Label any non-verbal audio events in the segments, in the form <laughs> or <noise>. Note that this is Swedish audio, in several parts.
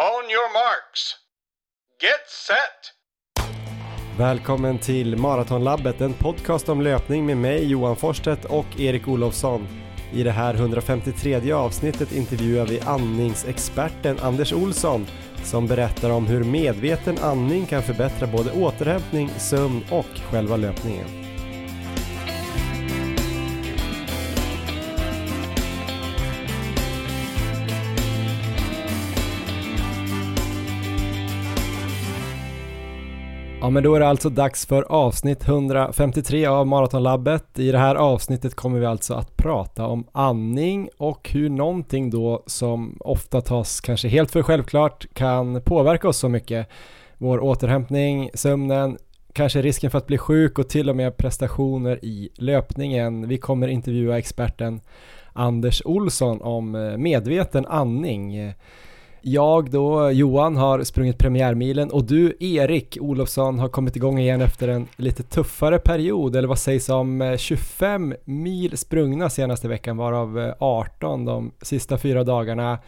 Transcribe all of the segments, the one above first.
On your marks. Get set! Välkommen till Maratonlabbet, en podcast om löpning med mig Johan Forstedt och Erik Olofsson. I det här 153 avsnittet intervjuar vi andningsexperten Anders Olsson som berättar om hur medveten andning kan förbättra både återhämtning, sömn och själva löpningen. Ja men då är det alltså dags för avsnitt 153 av Maratonlabbet. I det här avsnittet kommer vi alltså att prata om andning och hur någonting då som ofta tas kanske helt för självklart kan påverka oss så mycket. Vår återhämtning, sömnen, kanske risken för att bli sjuk och till och med prestationer i löpningen. Vi kommer intervjua experten Anders Olsson om eh, medveten andning. Jag då, Johan, har sprungit premiärmilen och du, Erik Olofsson, har kommit igång igen efter en lite tuffare period, eller vad sägs om eh, 25 mil sprungna senaste veckan, varav eh, 18 de sista fyra dagarna.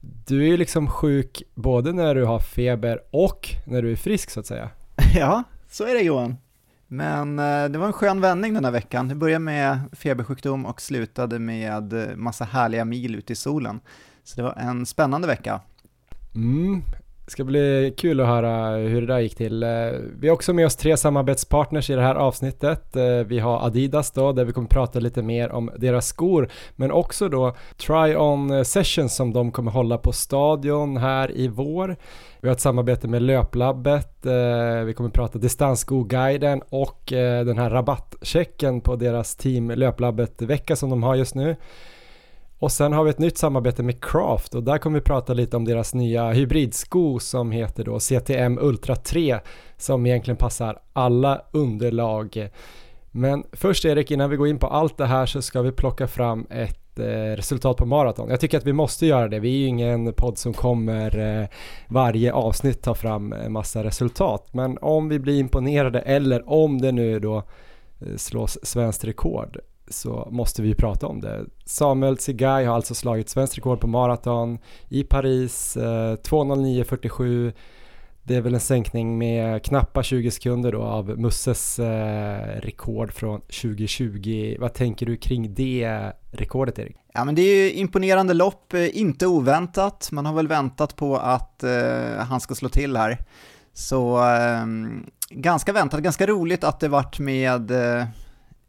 Du är ju liksom sjuk både när du har feber och när du är frisk så att säga. <laughs> Ja, så är det Johan. Men eh, det var en skön vändning den här veckan. Det började med febersjukdom och slutade med massa härliga mil ute i solen. Så det var en spännande vecka. Mm. Det ska bli kul att höra hur det där gick till. Eh, vi har också med oss tre samarbetspartners i det här avsnittet. Eh, vi har Adidas då, där vi kommer prata lite mer om deras skor, men också då Try-On Sessions som de kommer hålla på Stadion här i vår. Vi har ett samarbete med Löplabbet, eh, vi kommer prata Distansskoguiden och den här rabattchecken på deras team Löplabbet-vecka som de har just nu. Och sen har vi ett nytt samarbete med Craft och där kommer vi prata lite om deras nya hybridsko som heter då CTM Ultra 3 som egentligen passar alla underlag. Men först Erik, innan vi går in på allt det här så ska vi plocka fram ett eh, resultat på maraton. Jag tycker att vi måste göra det. Vi är ju ingen podd som kommer eh, varje avsnitt ta fram en massa resultat. Men om vi blir imponerade eller om det nu då eh, slås svenskt rekord så måste vi ju prata om det. Samuel Tsegay har alltså slagit svenskt rekord på maraton i Paris, eh, 2.09.47. Det är väl en sänkning med knappa 20 sekunder då av Musses eh, rekord från 2020. Vad tänker du kring det rekordet Erik? Ja men det är ju imponerande lopp, eh, inte oväntat. Man har väl väntat på att eh, han ska slå till här. Så eh, ganska väntat, ganska roligt att det vart med eh,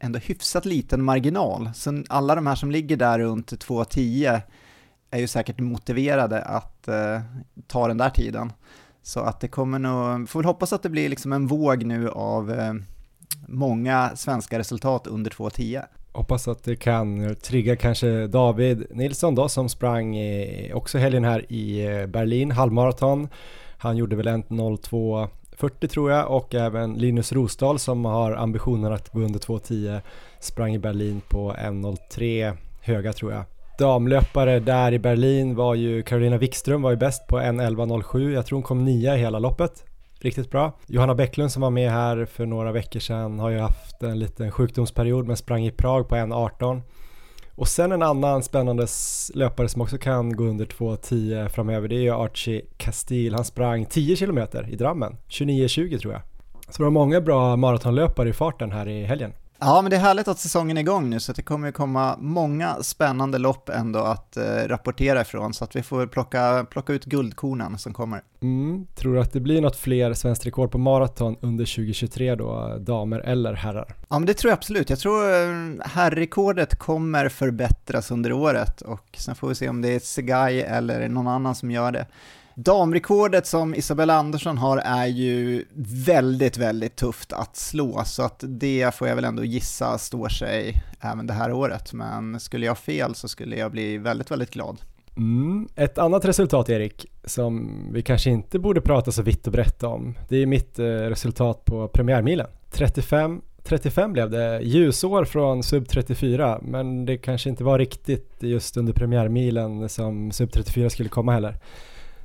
ändå hyfsat liten marginal. Så alla de här som ligger där runt 2.10 är ju säkert motiverade att eh, ta den där tiden. Så att det kommer nog, får väl hoppas att det blir liksom en våg nu av eh, många svenska resultat under 2.10. Hoppas att det kan trigga kanske David Nilsson då som sprang också helgen här i eh, Berlin, halvmaraton. Han gjorde väl en 02 40 tror jag och även Linus Rosdahl som har ambitionen att gå under 2.10 sprang i Berlin på 1.03 höga tror jag. Damlöpare där i Berlin var ju Carolina Wikström var ju bäst på 1.11.07. Jag tror hon kom nia i hela loppet. Riktigt bra. Johanna Bäcklund som var med här för några veckor sedan har ju haft en liten sjukdomsperiod men sprang i Prag på 1.18. Och sen en annan spännande löpare som också kan gå under 2.10 framöver det är ju Archie Castile. Han sprang 10 km i Drammen, 29.20 tror jag. Så det var många bra maratonlöpare i farten här i helgen. Ja, men det är härligt att säsongen är igång nu så det kommer komma många spännande lopp ändå att eh, rapportera ifrån så att vi får plocka, plocka ut guldkornen som kommer. Mm, tror du att det blir något fler svenskt rekord på maraton under 2023 då, damer eller herrar? Ja, men det tror jag absolut. Jag tror eh, herrrekordet kommer förbättras under året och sen får vi se om det är Segai eller någon annan som gör det. Damrekordet som Isabella Andersson har är ju väldigt, väldigt tufft att slå, så att det får jag väl ändå gissa står sig även det här året. Men skulle jag ha fel så skulle jag bli väldigt, väldigt glad. Mm. Ett annat resultat Erik, som vi kanske inte borde prata så vitt och brett om, det är mitt eh, resultat på premiärmilen. 35 35 blev det, ljusår från sub 34, men det kanske inte var riktigt just under premiärmilen som sub 34 skulle komma heller.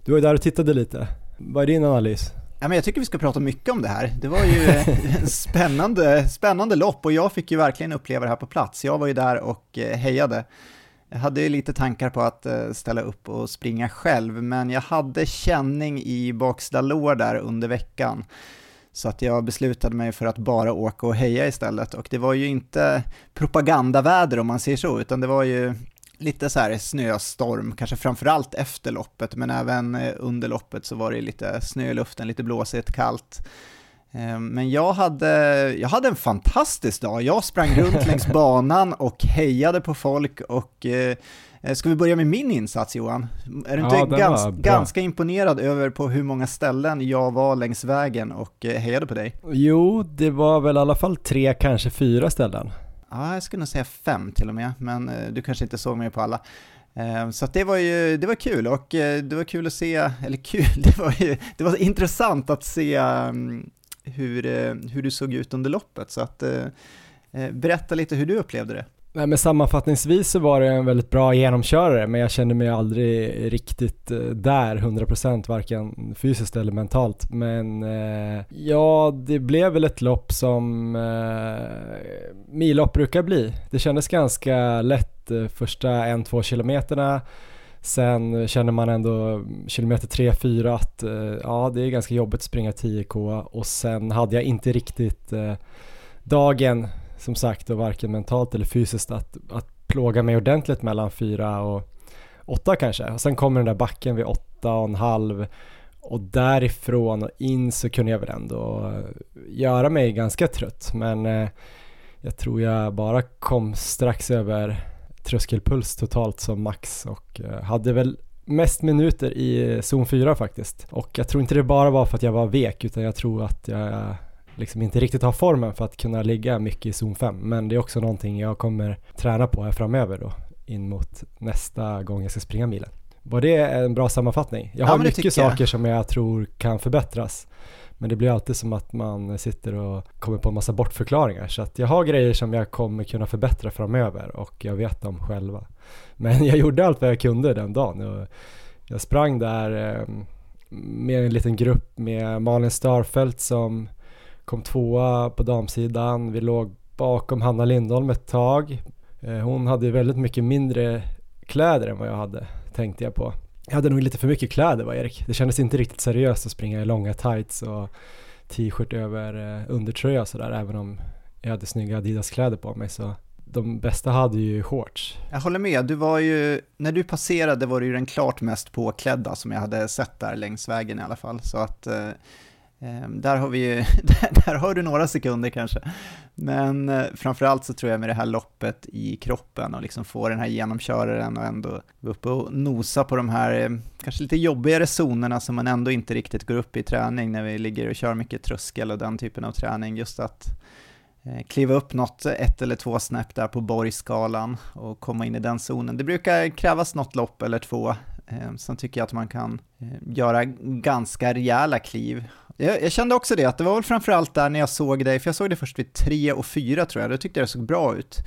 Du var ju där och tittade lite. Vad är din analys? Ja, men jag tycker vi ska prata mycket om det här. Det var ju <laughs> en spännande, spännande lopp och jag fick ju verkligen uppleva det här på plats. Jag var ju där och eh, hejade. Jag hade ju lite tankar på att eh, ställa upp och springa själv, men jag hade känning i baksida lår där under veckan. Så att jag beslutade mig för att bara åka och heja istället. Och det var ju inte propagandaväder om man säger så, utan det var ju lite så här snöstorm, kanske framförallt efter loppet, men även eh, under loppet så var det lite snö i luften, lite blåsigt, kallt. Eh, men jag hade, jag hade en fantastisk dag. Jag sprang runt <laughs> längs banan och hejade på folk och eh, Ska vi börja med min insats Johan? Är du inte ja, gans, ganska imponerad över på hur många ställen jag var längs vägen och hejade på dig? Jo, det var väl i alla fall tre, kanske fyra ställen. Ja, jag skulle nog säga fem till och med, men eh, du kanske inte såg mig på alla. Eh, så det var ju, det var kul och eh, det var kul att se, eller kul, <laughs> det var ju, det var intressant att se mm, hur, hur du såg ut under loppet. Så att, berätta lite hur du upplevde det. Nej, men sammanfattningsvis så var det en väldigt bra genomkörare men jag kände mig aldrig riktigt eh, där 100% varken fysiskt eller mentalt. Men eh, ja, det blev väl ett lopp som eh, millopp brukar bli. Det kändes ganska lätt eh, första en, två kilometerna Sen känner man ändå kilometer 3-4 att eh, ja, det är ganska jobbigt att springa 10k och sen hade jag inte riktigt eh, dagen som sagt och varken mentalt eller fysiskt att, att plåga mig ordentligt mellan 4 och 8 kanske. Och sen kommer den där backen vid 8,5 och en halv och därifrån och in så kunde jag väl ändå göra mig ganska trött men eh, jag tror jag bara kom strax över tröskelpuls totalt som max och eh, hade väl mest minuter i zon 4 faktiskt. Och jag tror inte det bara var för att jag var vek utan jag tror att jag liksom inte riktigt har formen för att kunna ligga mycket i zon 5. Men det är också någonting jag kommer träna på här framöver då in mot nästa gång jag ska springa milen. Var det en bra sammanfattning? Jag har ja, mycket saker som jag tror kan förbättras. Men det blir alltid som att man sitter och kommer på en massa bortförklaringar. Så att jag har grejer som jag kommer kunna förbättra framöver och jag vet dem själva. Men jag gjorde allt vad jag kunde den dagen. Jag sprang där eh, med en liten grupp med Malin Starfelt som kom tvåa på damsidan. Vi låg bakom Hanna Lindholm ett tag. Eh, hon hade väldigt mycket mindre kläder än vad jag hade, tänkte jag på. Jag hade nog lite för mycket kläder va Erik? Det kändes inte riktigt seriöst att springa i långa tights och t-shirt över eh, undertröja och sådär även om jag hade snygga Adidas-kläder på mig så de bästa hade ju shorts. Jag håller med, du var ju, när du passerade var du ju den klart mest påklädda som jag hade sett där längs vägen i alla fall. Så att eh, Ehm, där har vi ju, <laughs> där har du några sekunder kanske. Men eh, framförallt så tror jag med det här loppet i kroppen och liksom få den här genomköraren och ändå gå upp och nosa på de här eh, kanske lite jobbigare zonerna som man ändå inte riktigt går upp i träning när vi ligger och kör mycket tröskel och den typen av träning. Just att eh, kliva upp något, ett eller två snäpp där på Borgskalan och komma in i den zonen. Det brukar krävas något lopp eller två. Ehm, Sen tycker jag att man kan göra ganska rejäla kliv jag, jag, kände också det, att det var väl framförallt där när jag såg dig, för jag såg dig först vid tre och fyra tror jag, då tyckte jag det såg bra ut.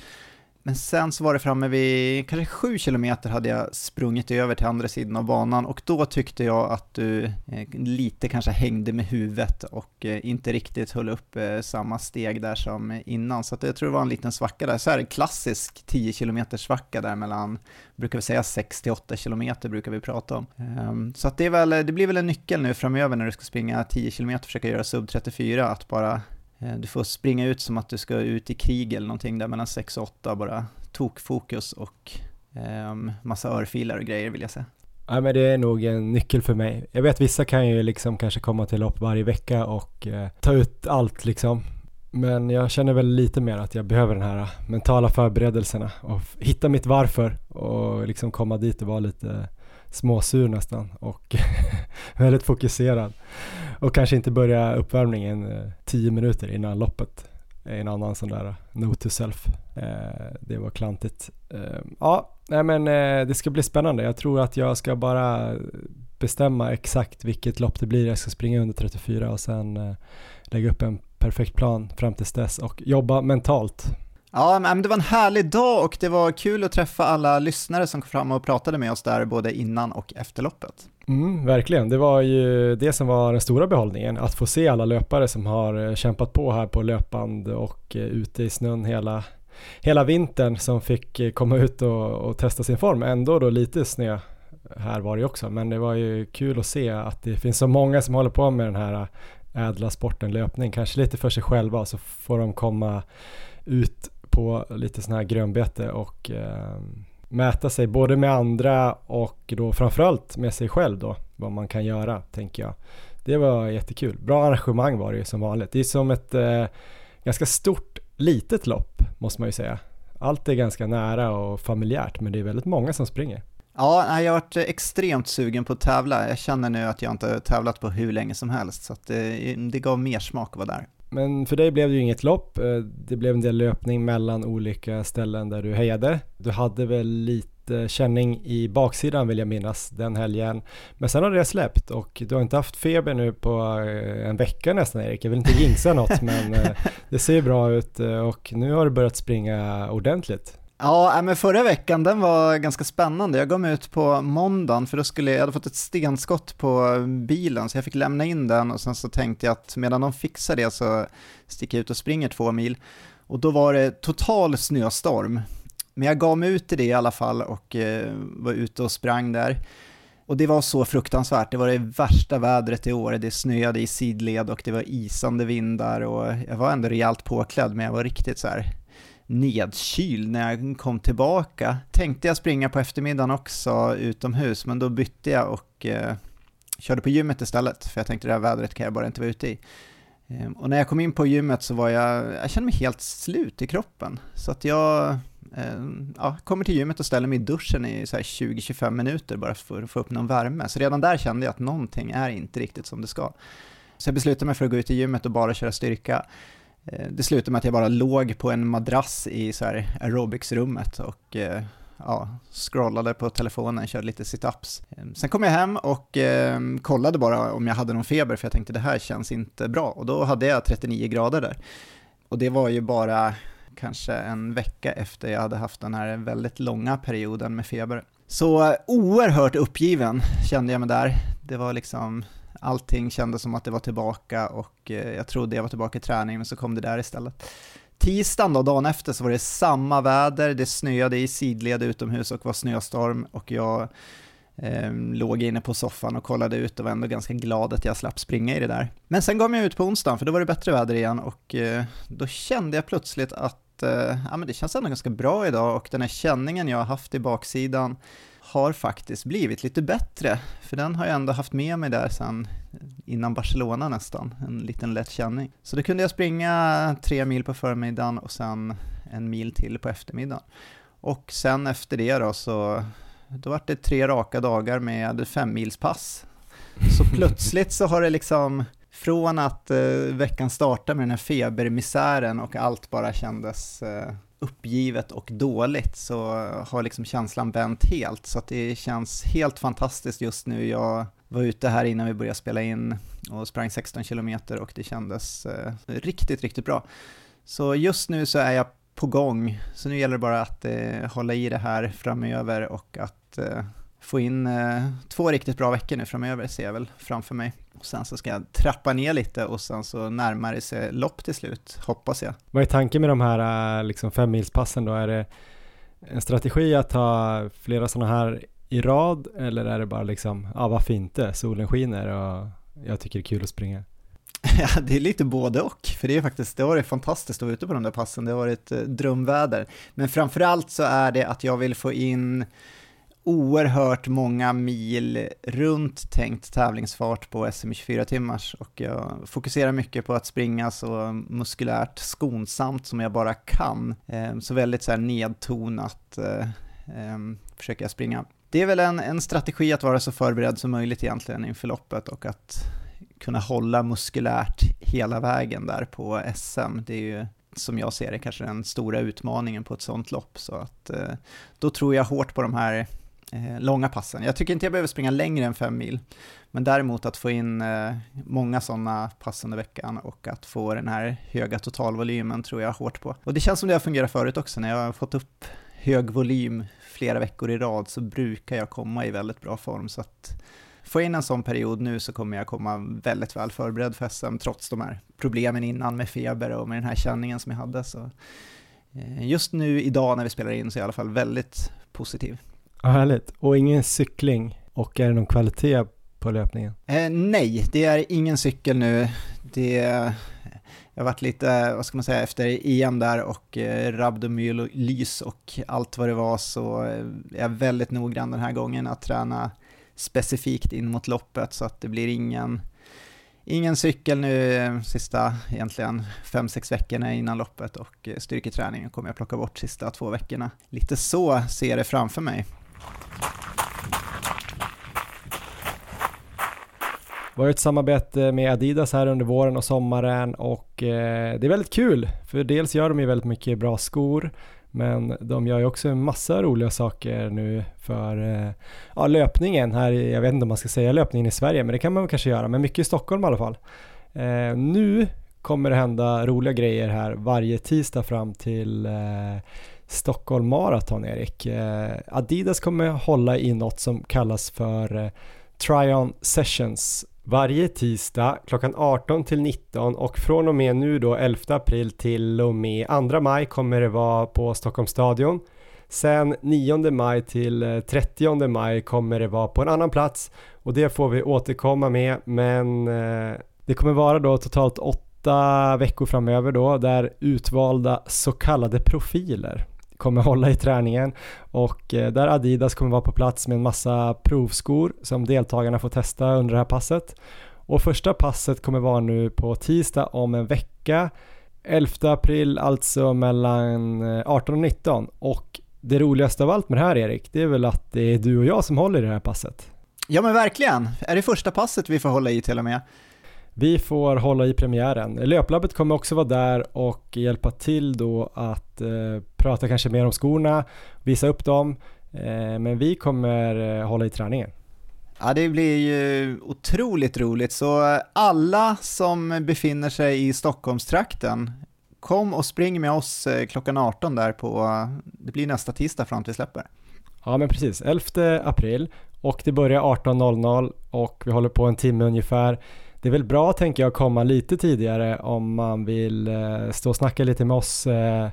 Men sen så var det framme vid kanske sju kilometer hade jag sprungit över till andra sidan av banan och då tyckte jag att du eh, lite kanske hängde med huvudet och eh, inte riktigt höll upp eh, samma steg där som innan. Så jag tror det var en liten svacka där. Så här klassisk 10 km svacka där mellan, brukar vi säga 6 till 8 km brukar vi prata om. Ehm, så att det, är väl, det blir väl en nyckel nu framöver när du ska springa 10 km och försöka göra sub 34, att bara Eh, du får springa ut som att du ska ut i krig eller någonting där mellan 6 och 8, bara tokfokus och um, massa örfilar och grejer vill jag säga. Ja men det är nog en nyckel för mig. Jag vet vissa kan ju liksom kanske komma till lopp varje vecka och eh, ta ut allt liksom. Men jag känner väl lite mer att jag behöver den här eh, mentala förberedelserna och hitta mitt varför och liksom komma dit och vara lite småsur nästan och <laughs> väldigt fokuserad. Och kanske inte börja uppvärmningen eh, tio minuter innan loppet. En annan sån där eh, note to self. Eh, det var klantigt. Ja, nej men det ska bli spännande. Jag tror att jag ska bara bestämma exakt vilket lopp det blir. Jag ska springa under 34 och sen lägga upp en perfekt plan fram tills dess och jobba mentalt Ja, men det var en härlig dag och det var kul att träffa alla lyssnare som kom fram och pratade med oss där både innan och efter loppet. Mm, verkligen, det var ju det som var den stora behållningen, att få se alla löpare som har eh, kämpat på här på löpband och eh, ute i snön hela, hela vintern som fick eh, komma ut och, och testa sin form. Ändå då lite snö här var det också, men det var ju kul att se att det finns så många som håller på med den här ädla sporten löpning, kanske lite för sig själva så får de komma ut på lite sån här grönbete och eh, mäta sig både med andra och då framförallt med sig själv då, vad man kan göra tänker jag. Det var jättekul. Bra arrangemang var det ju som vanligt. Det är som ett eh, ganska stort litet lopp måste man ju säga. Allt är ganska nära och familjärt men det är väldigt många som springer. Ja, jag har varit extremt sugen på att tävla. Jag känner nu att jag inte har tävlat på hur länge som helst, så att det, det gav mer smak att vara där. Men för dig blev det ju inget lopp. Eh, det blev en del löpning mellan olika ställen där du hejade. Du hade väl lite känning i baksidan vill jag minnas den helgen. Men sen har det släppt och du har inte haft feber nu på eh, en vecka nästan Erik. Jag vill inte jinxa något <laughs> men eh, det ser bra ut och nu har du börjat springa ordentligt. Ja, äh, men förra veckan den var ganska spännande. Jag gav mig ut på måndagen för då skulle jag, hade fått ett stenskott på bilen så jag fick lämna in den och sen så tänkte jag att medan de fixar det så sticker jag ut och springer två mil. Och då var det total snöstorm. Men jag gav mig ut i det i alla fall och eh, var ute och sprang där. Och det var så fruktansvärt, det var det värsta vädret i år, det snöade i sidled och det var isande vindar och jag var ändå rejält påklädd men jag var riktigt så här nedkyld när jag kom tillbaka. Tänkte jag springa på eftermiddagen också utomhus, men då bytte jag och eh, körde på gymmet istället, för jag tänkte det här vädret kan jag bara inte vara ute i. Eh, och när jag kom in på gymmet så var jag, jag kände mig helt slut i kroppen. Så att jag eh, ja, kommer till gymmet och ställer mig i duschen i 20-25 minuter bara för att få upp någon värme. Så redan där kände jag att någonting är inte riktigt som det ska. Så jag beslutade mig för att gå ut i gymmet och bara köra styrka. Eh, det slutade med att jag bara låg på en madrass i så här aerobicsrummet och eh, ja, scrollade på telefonen, körde lite situps. Ehm, sen kom jag hem och eh, kollade bara om jag hade någon feber för jag tänkte det här känns inte bra och då hade jag 39 grader där. Och det var ju bara kanske en vecka efter jag hade haft den här väldigt långa perioden med feber. Så oerhört uppgiven kände jag mig där. Det var liksom Allting kändes som att det var tillbaka och eh, jag trodde jag var tillbaka i träning, men så kom det där istället. Tisdagen då, dagen efter, så var det samma väder, det snöade i sidled utomhus och var snöstorm och jag eh, låg inne på soffan och kollade ut och var ändå ganska glad att jag slapp springa i det där. Men sen gav jag ut på onsdagen, för då var det bättre väder igen och eh, då kände jag plötsligt att eh, ja, men det känns ändå ganska bra idag och den här känningen jag har haft i baksidan har faktiskt blivit lite bättre, för den har jag ändå haft med mig där sen innan Barcelona nästan, en liten lätt känning. Så då kunde jag springa tre mil på förmiddagen och sen en mil till på eftermiddagen. Och sen efter det då så, då var det tre raka dagar med fem mils pass. Så <laughs> plötsligt så har det liksom, från att eh, veckan startade med den här febermisären och allt bara kändes eh, uppgivet och dåligt så har liksom känslan vänt helt. Så att det känns helt fantastiskt just nu. Jag var ute här innan vi började spela in och sprang 16 kilometer och det kändes eh, riktigt, riktigt bra. Så just nu så är jag på gång, så nu gäller det bara att eh, hålla i det här framöver och att eh, få in eh, två riktigt bra veckor nu framöver ser jag väl framför mig. Och sen så ska jag trappa ner lite och sen så närmar det sig lopp till slut, hoppas jag. Vad är tanken med de här äh, liksom femmilspassen då? Är det en strategi att ha flera sådana här i rad eller är det bara liksom, ja varför inte, solen skiner och jag tycker det är kul att springa? <laughs> Ja, det är lite både och, för det är faktiskt, det har varit fantastiskt att vara ute på de där passen, det har varit eh, drömväder. Men framförallt så är det att jag vill få in oerhört många mil runt tänkt tävlingsfart på SM 24 timmars och jag fokuserar mycket på att springa så muskulärt skonsamt som jag bara kan. Ehm, så väldigt så här nedtonat eh, ehm, försöker jag springa. Det är väl en, en strategi att vara så förberedd som möjligt egentligen inför loppet och att kunna hålla muskulärt hela vägen där på SM. Det är ju som jag ser det kanske den stora utmaningen på ett sånt lopp. Så att eh, då tror jag hårt på de här eh, långa passen. Jag tycker inte jag behöver springa längre än fem mil, men däremot att få in eh, många sådana pass under veckan och att få den här höga totalvolymen tror jag hårt på. Och det känns som det har fungerat förut också, när jag har fått upp hög volym flera veckor i rad så brukar jag komma i väldigt bra form. Så att få in en sån period nu så kommer jag komma väldigt väl förberedd för SM, trots de här problemen innan med feber och med den här känningen som jag hade. Så eh, just nu idag när vi spelar in så är jag i alla fall väldigt positiv. Ja, härligt. Och ingen cykling och är det någon kvalitet på löpningen? Eh, nej, det är ingen cykel nu. Det jag har varit lite, vad ska man säga, efter EM där och eh, rabdomylys och allt vad det var så eh, är jag väldigt noggrann den här gången att träna specifikt in mot loppet så att det blir ingen, ingen cykel nu eh, sista egentligen 5-6 veckorna innan loppet och eh, styrketräningen kommer jag plocka bort sista två veckorna. Lite så ser jag det framför mig. Var har ett samarbete med Adidas här under våren och sommaren och eh, det är väldigt kul för dels gör de ju väldigt mycket bra skor men de gör ju också en massa roliga saker nu för eh, ja, löpningen här, jag vet inte om man ska säga löpningen i Sverige men det kan man väl kanske göra, men mycket i Stockholm i alla fall. Eh, nu kommer det hända roliga grejer här varje tisdag fram till Stockholm Marathon Erik. Eh, Adidas kommer hålla i något som kallas för eh, Tryon Sessions varje tisdag klockan 18 till 19 och från och med nu då 11 april till och med 2 maj kommer det vara på Stockholms stadion. Sen 9 maj till eh, 30 maj kommer det vara på en annan plats och det får vi återkomma med men eh, det kommer vara då totalt åtta veckor framöver då där utvalda så kallade profiler kommer hålla i träningen och eh, där Adidas kommer vara på plats med en massa provskor som deltagarna får testa under det här passet. Och första passet kommer vara nu på tisdag om en vecka 11 april alltså mellan eh, 18 och 19 och det roligaste av allt med det här Erik, det är väl att det är du och jag som håller i det här passet. Ja men verkligen, är det första passet vi får hålla i till och med? Vi får hålla i premiären. Löplabbet kommer också vara där och hjälpa till då att eh, prata kanske mer om skorna, visa upp dem. Eh, men vi kommer eh, hålla i träningen. Ja, det blir ju otroligt roligt. Så alla som befinner sig i Stockholmstrakten, kom och spring med oss eh, klockan 18 där på, det blir nästa tisdag fram till släpper. Ja men precis, 11 april och det börjar 18.00 och vi håller på en timme ungefär det är väl bra tänker jag att komma lite tidigare om man vill eh, stå och snacka lite med oss eh,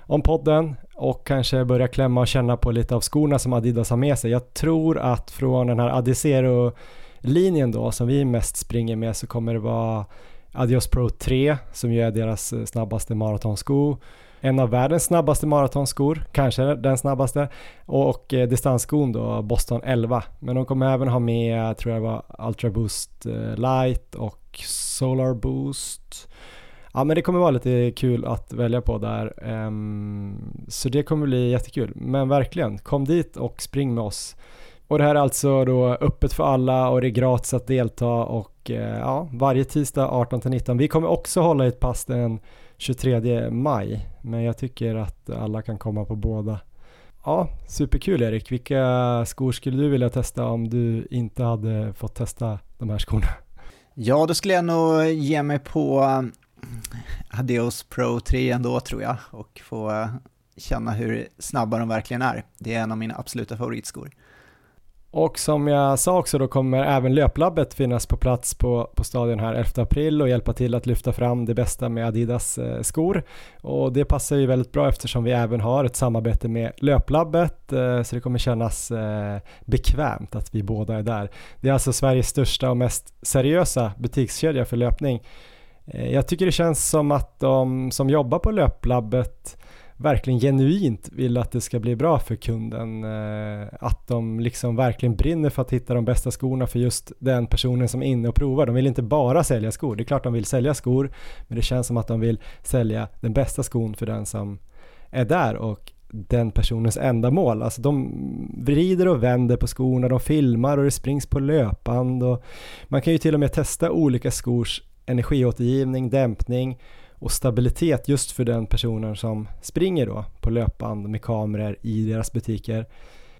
om podden och kanske börja klämma och känna på lite av skorna som Adidas har med sig. Jag tror att från den här Adizero linjen då som vi mest springer med så kommer det vara Adios Pro 3 som ju är deras eh, snabbaste maratonsko en av världens snabbaste maratonskor, kanske den snabbaste, och eh, distansskon då Boston 11. Men de kommer även ha med, tror jag var Ultra Boost eh, Light och Solar Boost. Ja men det kommer vara lite kul att välja på där. Um, så det kommer bli jättekul. Men verkligen, kom dit och spring med oss. Och det här är alltså då öppet för alla och det är gratis att delta och eh, ja, varje tisdag 18-19. Vi kommer också hålla ett pass den 23 maj. Men jag tycker att alla kan komma på båda. Ja, superkul Erik. Vilka skor skulle du vilja testa om du inte hade fått testa de här skorna? Ja, då skulle jag nog ge mig på um, Adios Pro 3 ändå tror jag och få uh, känna hur snabba de verkligen är. Det är en av mina absoluta favoritskor. Och som jag sa också då kommer även löplabbet finnas på plats på, på stadion här 11 april och hjälpa till att lyfta fram det bästa med Adidas eh, skor. Och det passar ju väldigt bra eftersom vi även har ett samarbete med löplabbet eh, så det kommer kännas eh, bekvämt att vi båda är där. Det är alltså Sveriges största och mest seriösa butikskedja för löpning. Eh, jag tycker det känns som att de som jobbar på löplabbet verkligen genuint vill att det ska bli bra för kunden. Eh, att de liksom verkligen brinner för att hitta de bästa skorna för just den personen som är inne och provar. De vill inte bara sälja skor. Det är klart de vill sälja skor, men det känns som att de vill sälja den bästa skon för den som är där och den personens enda mål. Alltså de vrider och vänder på skorna, de filmar och det springs på löpband och man kan ju till och med testa olika skors energiåtergivning, dämpning och stabilitet just för den personen som springer då på löpband med kameror i deras butiker.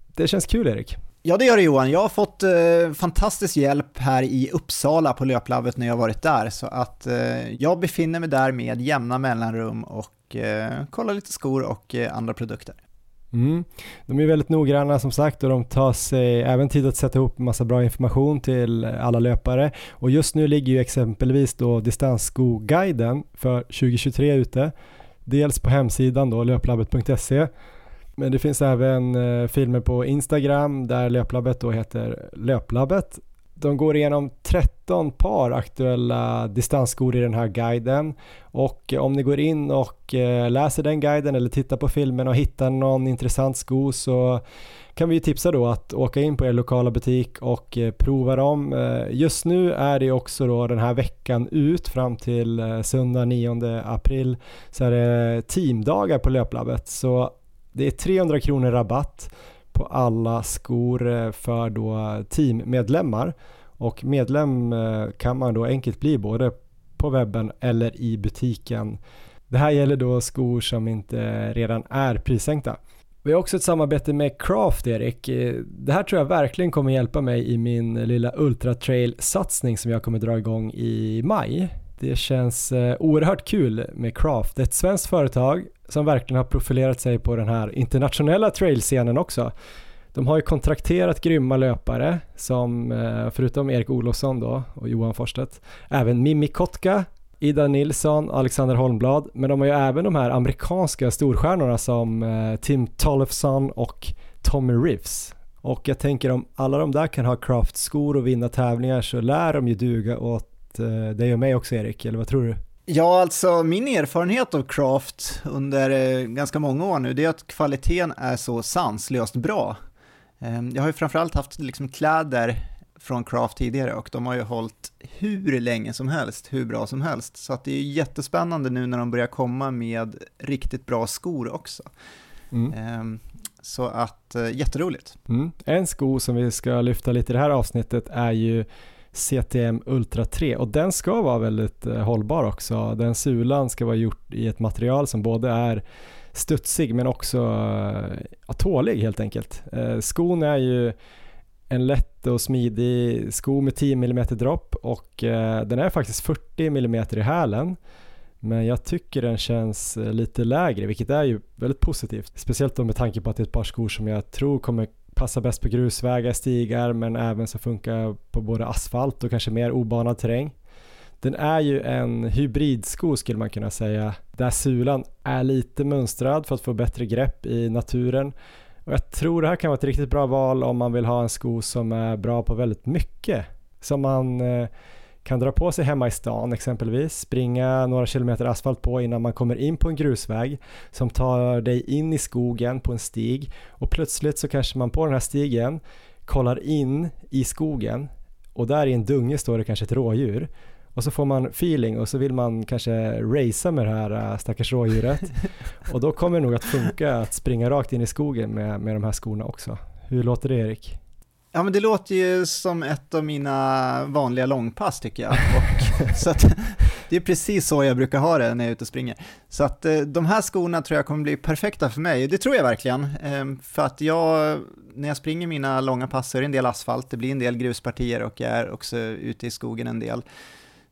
Det känns kul Erik. Ja det gör det Johan, jag har fått eh, fantastisk hjälp här i Uppsala på löplabbet när jag varit där så att eh, jag befinner mig där med jämna mellanrum och eh, kollar lite skor och eh, andra produkter. Mm. De är väldigt noggranna som sagt och de tar sig även tid att sätta ihop massa bra information till alla löpare. Och just nu ligger ju exempelvis då distansskoguiden för 2023 ute. dels på hemsidan då, löplabbet.se men det finns även eh, filmer på Instagram där Löplabbet då heter Löplabbet. De går igenom 13 par aktuella distansskor i den här guiden. Och eh, om ni går in och eh, läser den guiden eller tittar på filmen och hittar någon intressant sko så kan vi tipsa då att åka in på er lokala butik och eh, prova dem. Just nu är det också då den här veckan ut fram till söndag 9 april så är det teamdagar på Löplabbet så det är 300 kronor rabatt på alla skor eh, för då teammedlemmar och medlem eh, kan man då enkelt bli både på webben eller i butiken. Det här gäller då skor som inte redan är prissänkta. Vi har också ett samarbete med Craft Erik. Eh, det här tror jag verkligen kommer hjälpa mig i min lilla UltraTrail-satsning som jag kommer dra igång i maj. Det känns eh, oerhört kul med Craft. Det är ett svenskt företag som verkligen har profilerat sig på den här internationella trailscenen också. De har ju kontrakterat grymma löpare som eh, förutom Erik Olofsson då och Johan Forstedt, även Mimmi Kotka Ida Nilsson, Alexander Holmblad, men de har ju även de här amerikanska storstjärnorna som eh, Tim Tollefson och Tommy Riffs. Och jag tänker om alla de där kan ha craftskor och vinna tävlingar så lär de ju duga åt dig och mig också Erik, eller vad tror du? Ja, alltså min erfarenhet av craft under eh, ganska många år nu, det är att kvaliteten är så sanslöst bra. Ehm, jag har ju framförallt haft liksom kläder från Craft tidigare och de har ju hållit hur länge som helst, hur bra som helst. Så att det är jättespännande nu när de börjar komma med riktigt bra skor också. Mm. Ehm, så att, eh, jätteroligt. Mm. En sko som vi ska lyfta lite i det här avsnittet är ju CTM Ultra 3 och den ska vara väldigt eh, hållbar också. Den sulan ska vara gjort i ett material som både är studsig men också ja, tålig helt enkelt. Eh, skon är ju en lätt och smidig sko med 10 mm dropp och den är faktiskt 40 mm i hälen. Men jag tycker den känns lite lägre, vilket är ju väldigt positivt. Speciellt då med tanke på att det är ett par skor som jag tror kommer Passar bäst på grusvägar, stigar, men även så funkar på både asfalt och kanske mer obanad terräng. Den är ju en hybridsko skulle man kunna säga, där sulan är lite mönstrad för att få bättre grepp i naturen och jag tror det här kan vara ett riktigt bra val om man vill ha en sko som är bra på väldigt mycket. Som man eh, kan dra på sig hemma i stan exempelvis, springa några kilometer asfalt på innan man kommer in på en grusväg som tar dig in i skogen på en stig och plötsligt så kanske man på den här stigen kollar in i skogen och där i en dunge står det kanske ett rådjur och så får man feeling och så vill man kanske racea med det här äh, stackars rådjuret <laughs> och då kommer det nog att funka att springa rakt in i skogen med, med de här skorna också. Hur låter det Erik? Ja men det låter ju som ett av mina vanliga långpass tycker jag. <laughs> Och, så att, det är precis så jag brukar ha det när jag är ute och springer. Så att äh, de här skorna tror jag kommer bli perfekta för mig, det tror jag verkligen. Ehm, för att jag, när jag springer mina långa pass så är det en del asfalt, det blir en del gruspartier och jag är också ute i skogen en del.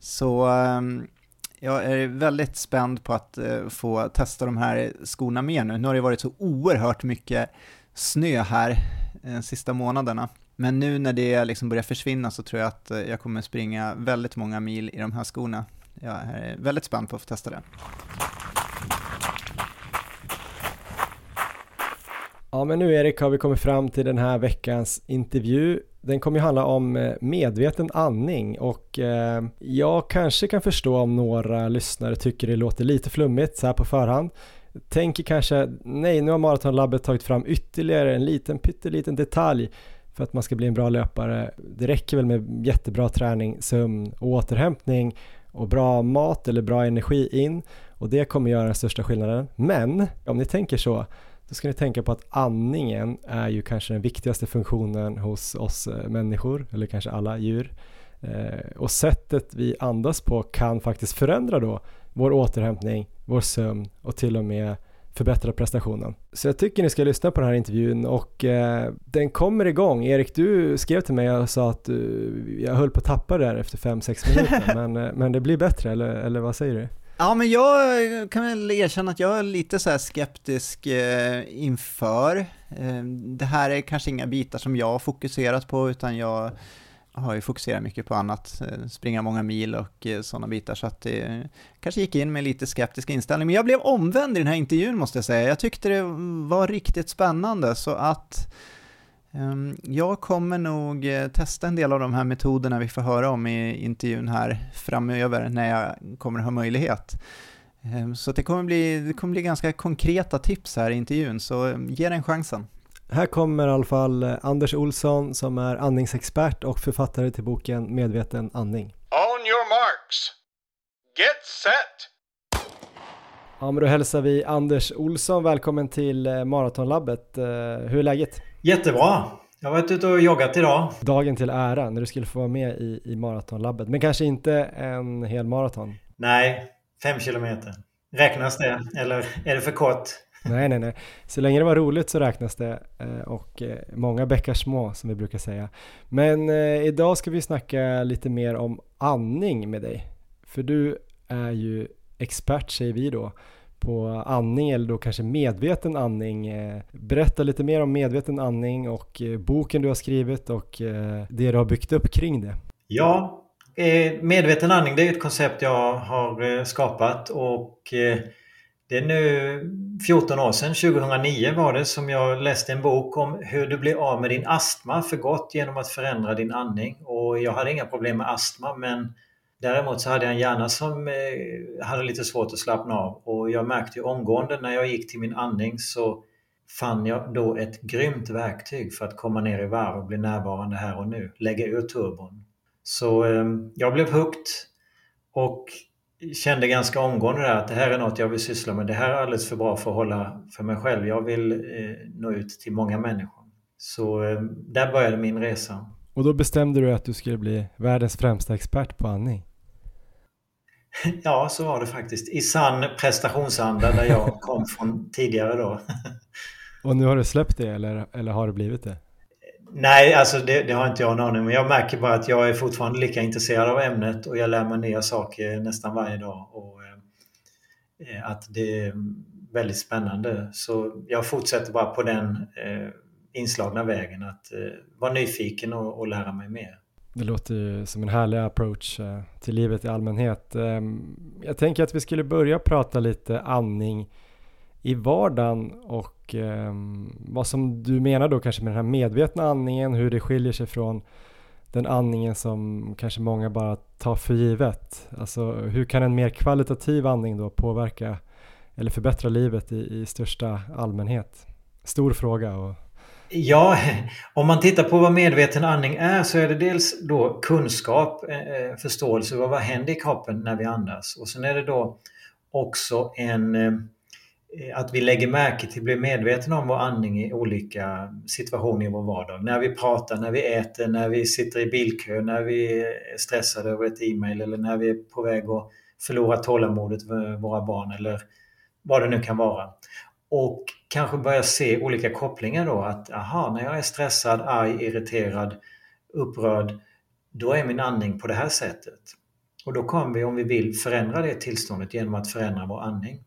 Så ehm, jag är väldigt spänd på att eh, få testa de här skorna mer nu. Nu har det varit så oerhört mycket snö här de eh, sista månaderna. Men nu när det liksom börjar försvinna så tror jag att eh, jag kommer springa väldigt många mil i de här skorna. Jag är väldigt spänd på att få testa det. Ja men nu Erik har vi kommit fram till den här veckans intervju den kommer ju handla om eh, medveten andning och eh, jag kanske kan förstå om några lyssnare tycker det låter lite flummigt så här på förhand. Tänker kanske, nej nu har Maratonlabbet tagit fram ytterligare en liten pytteliten detalj för att man ska bli en bra löpare. Det räcker väl med jättebra träning, sömn och återhämtning och bra mat eller bra energi in och det kommer göra den största skillnaden. Men om ni tänker så då ska ni tänka på att andningen är ju kanske den viktigaste funktionen hos oss eh, människor, eller kanske alla djur. Eh, och sättet vi andas på kan faktiskt förändra då vår återhämtning, vår sömn och till och med förbättra prestationen. Så jag tycker ni ska lyssna på den här intervjun och eh, den kommer igång. Erik, du skrev till mig och sa att du, jag höll på att tappa det där efter 5-6 minuter, <laughs> men, eh, men det blir bättre, eller, eller vad säger du? Ja, men jag kan väl erkänna att jag är lite så skeptisk eh, inför. Eh, det här är kanske inga bitar som jag har fokuserat på, utan jag har ju fokuserat mycket på annat, eh, springa många mil och eh, sådana bitar, så att det kanske gick in med lite skeptisk inställning. Men jag blev omvänd i den här intervjun måste jag säga. Jag tyckte det var riktigt spännande, så att um, jag kommer nog testa en del av de här metoderna vi får höra om i intervjun här framöver när jag kommer ha möjlighet. Um, så det kommer, bli, det kommer bli ganska konkreta tips här i intervjun, så ge den chansen. Här kommer i alla fall eh, Anders Olsson som är andningsexpert och författare till boken Medveten andning. On your marks. Get set! Ja, men då hälsar vi Anders Olsson välkommen till eh, Maratonlabbet. Eh, hur är läget? Jättebra! Jag har varit ute och joggat idag. Dagen till ära när du skulle få vara med i, i Maratonlabbet, men kanske inte en hel maraton? Nej, fem kilometer. Räknas det? Eller är det för kort? Nej, nej, nej. Så länge det var roligt så räknas det eh, och eh, många bäckar små som vi brukar säga. Men eh, idag ska vi snacka lite mer om andning med dig. För du är ju expert säger vi då på andning eller då kanske medveten andning. Berätta lite mer om medveten andning och boken du har skrivit och det du har byggt upp kring det. Ja, medveten andning det är ett koncept jag har skapat och det är nu 14 år sedan, 2009 var det, som jag läste en bok om hur du blir av med din astma för gott genom att förändra din andning. Och jag hade inga problem med astma men däremot så hade jag en hjärna som eh, hade lite svårt att slappna av. Och jag märkte ju omgående när jag gick till min andning så fann jag då ett grymt verktyg för att komma ner i varv och bli närvarande här och nu. Lägga ur turbon. Så ehm, jag blev hooked och kände ganska omgående där att det här är något jag vill syssla med. Det här är alldeles för bra för att hålla för mig själv. Jag vill eh, nå ut till många människor. Så eh, där började min resa. Och då bestämde du att du skulle bli världens främsta expert på andning? <laughs> Ja, så var det faktiskt. I sann prestationsanda där jag kom från tidigare då. <laughs> Och nu har du släppt det eller, eller har det blivit det? Nej, alltså det, det, har inte jag en aning om. Jag märker bara att jag är fortfarande lika intresserad av ämnet och jag lär mig nya saker nästan varje dag. Och, eh, eh, att det är väldigt spännande. Så jag fortsätter bara på den eh, inslagna vägen att eh, vara nyfiken och, och, lära mig mer. Det låter ju som en härlig approach eh, till livet i allmänhet. Ehm, jag tänker att vi skulle börja prata lite andning i vardagen och eh, vad som du menar då kanske med den här medvetna andningen, hur det skiljer sig från den andningen som kanske många bara tar för givet. Alltså hur kan en mer kvalitativ andning då påverka eller förbättra livet i, i största allmänhet? Stor fråga. Och... Ja, om man tittar på vad medveten andning är så är det dels då kunskap, eh, eh förståelse av vad händer i kroppen när vi andas och sen är det då också en Eh, Eh, att vi lägger märke till, blir medvetna om vår andning i olika situationer i vår vardag. När vi pratar, när vi äter, när vi sitter i bilkö, när vi är stressade över ett e-mail eller när vi är på väg att förlora tålamodet med våra barn eller vad det nu kan vara. Och kanske börja se olika kopplingar då att aha, när jag är stressad, arg, irriterad, upprörd, då är min andning på det här sättet. Och då kommer vi, om vi vill, förändra det tillståndet genom att förändra vår andning.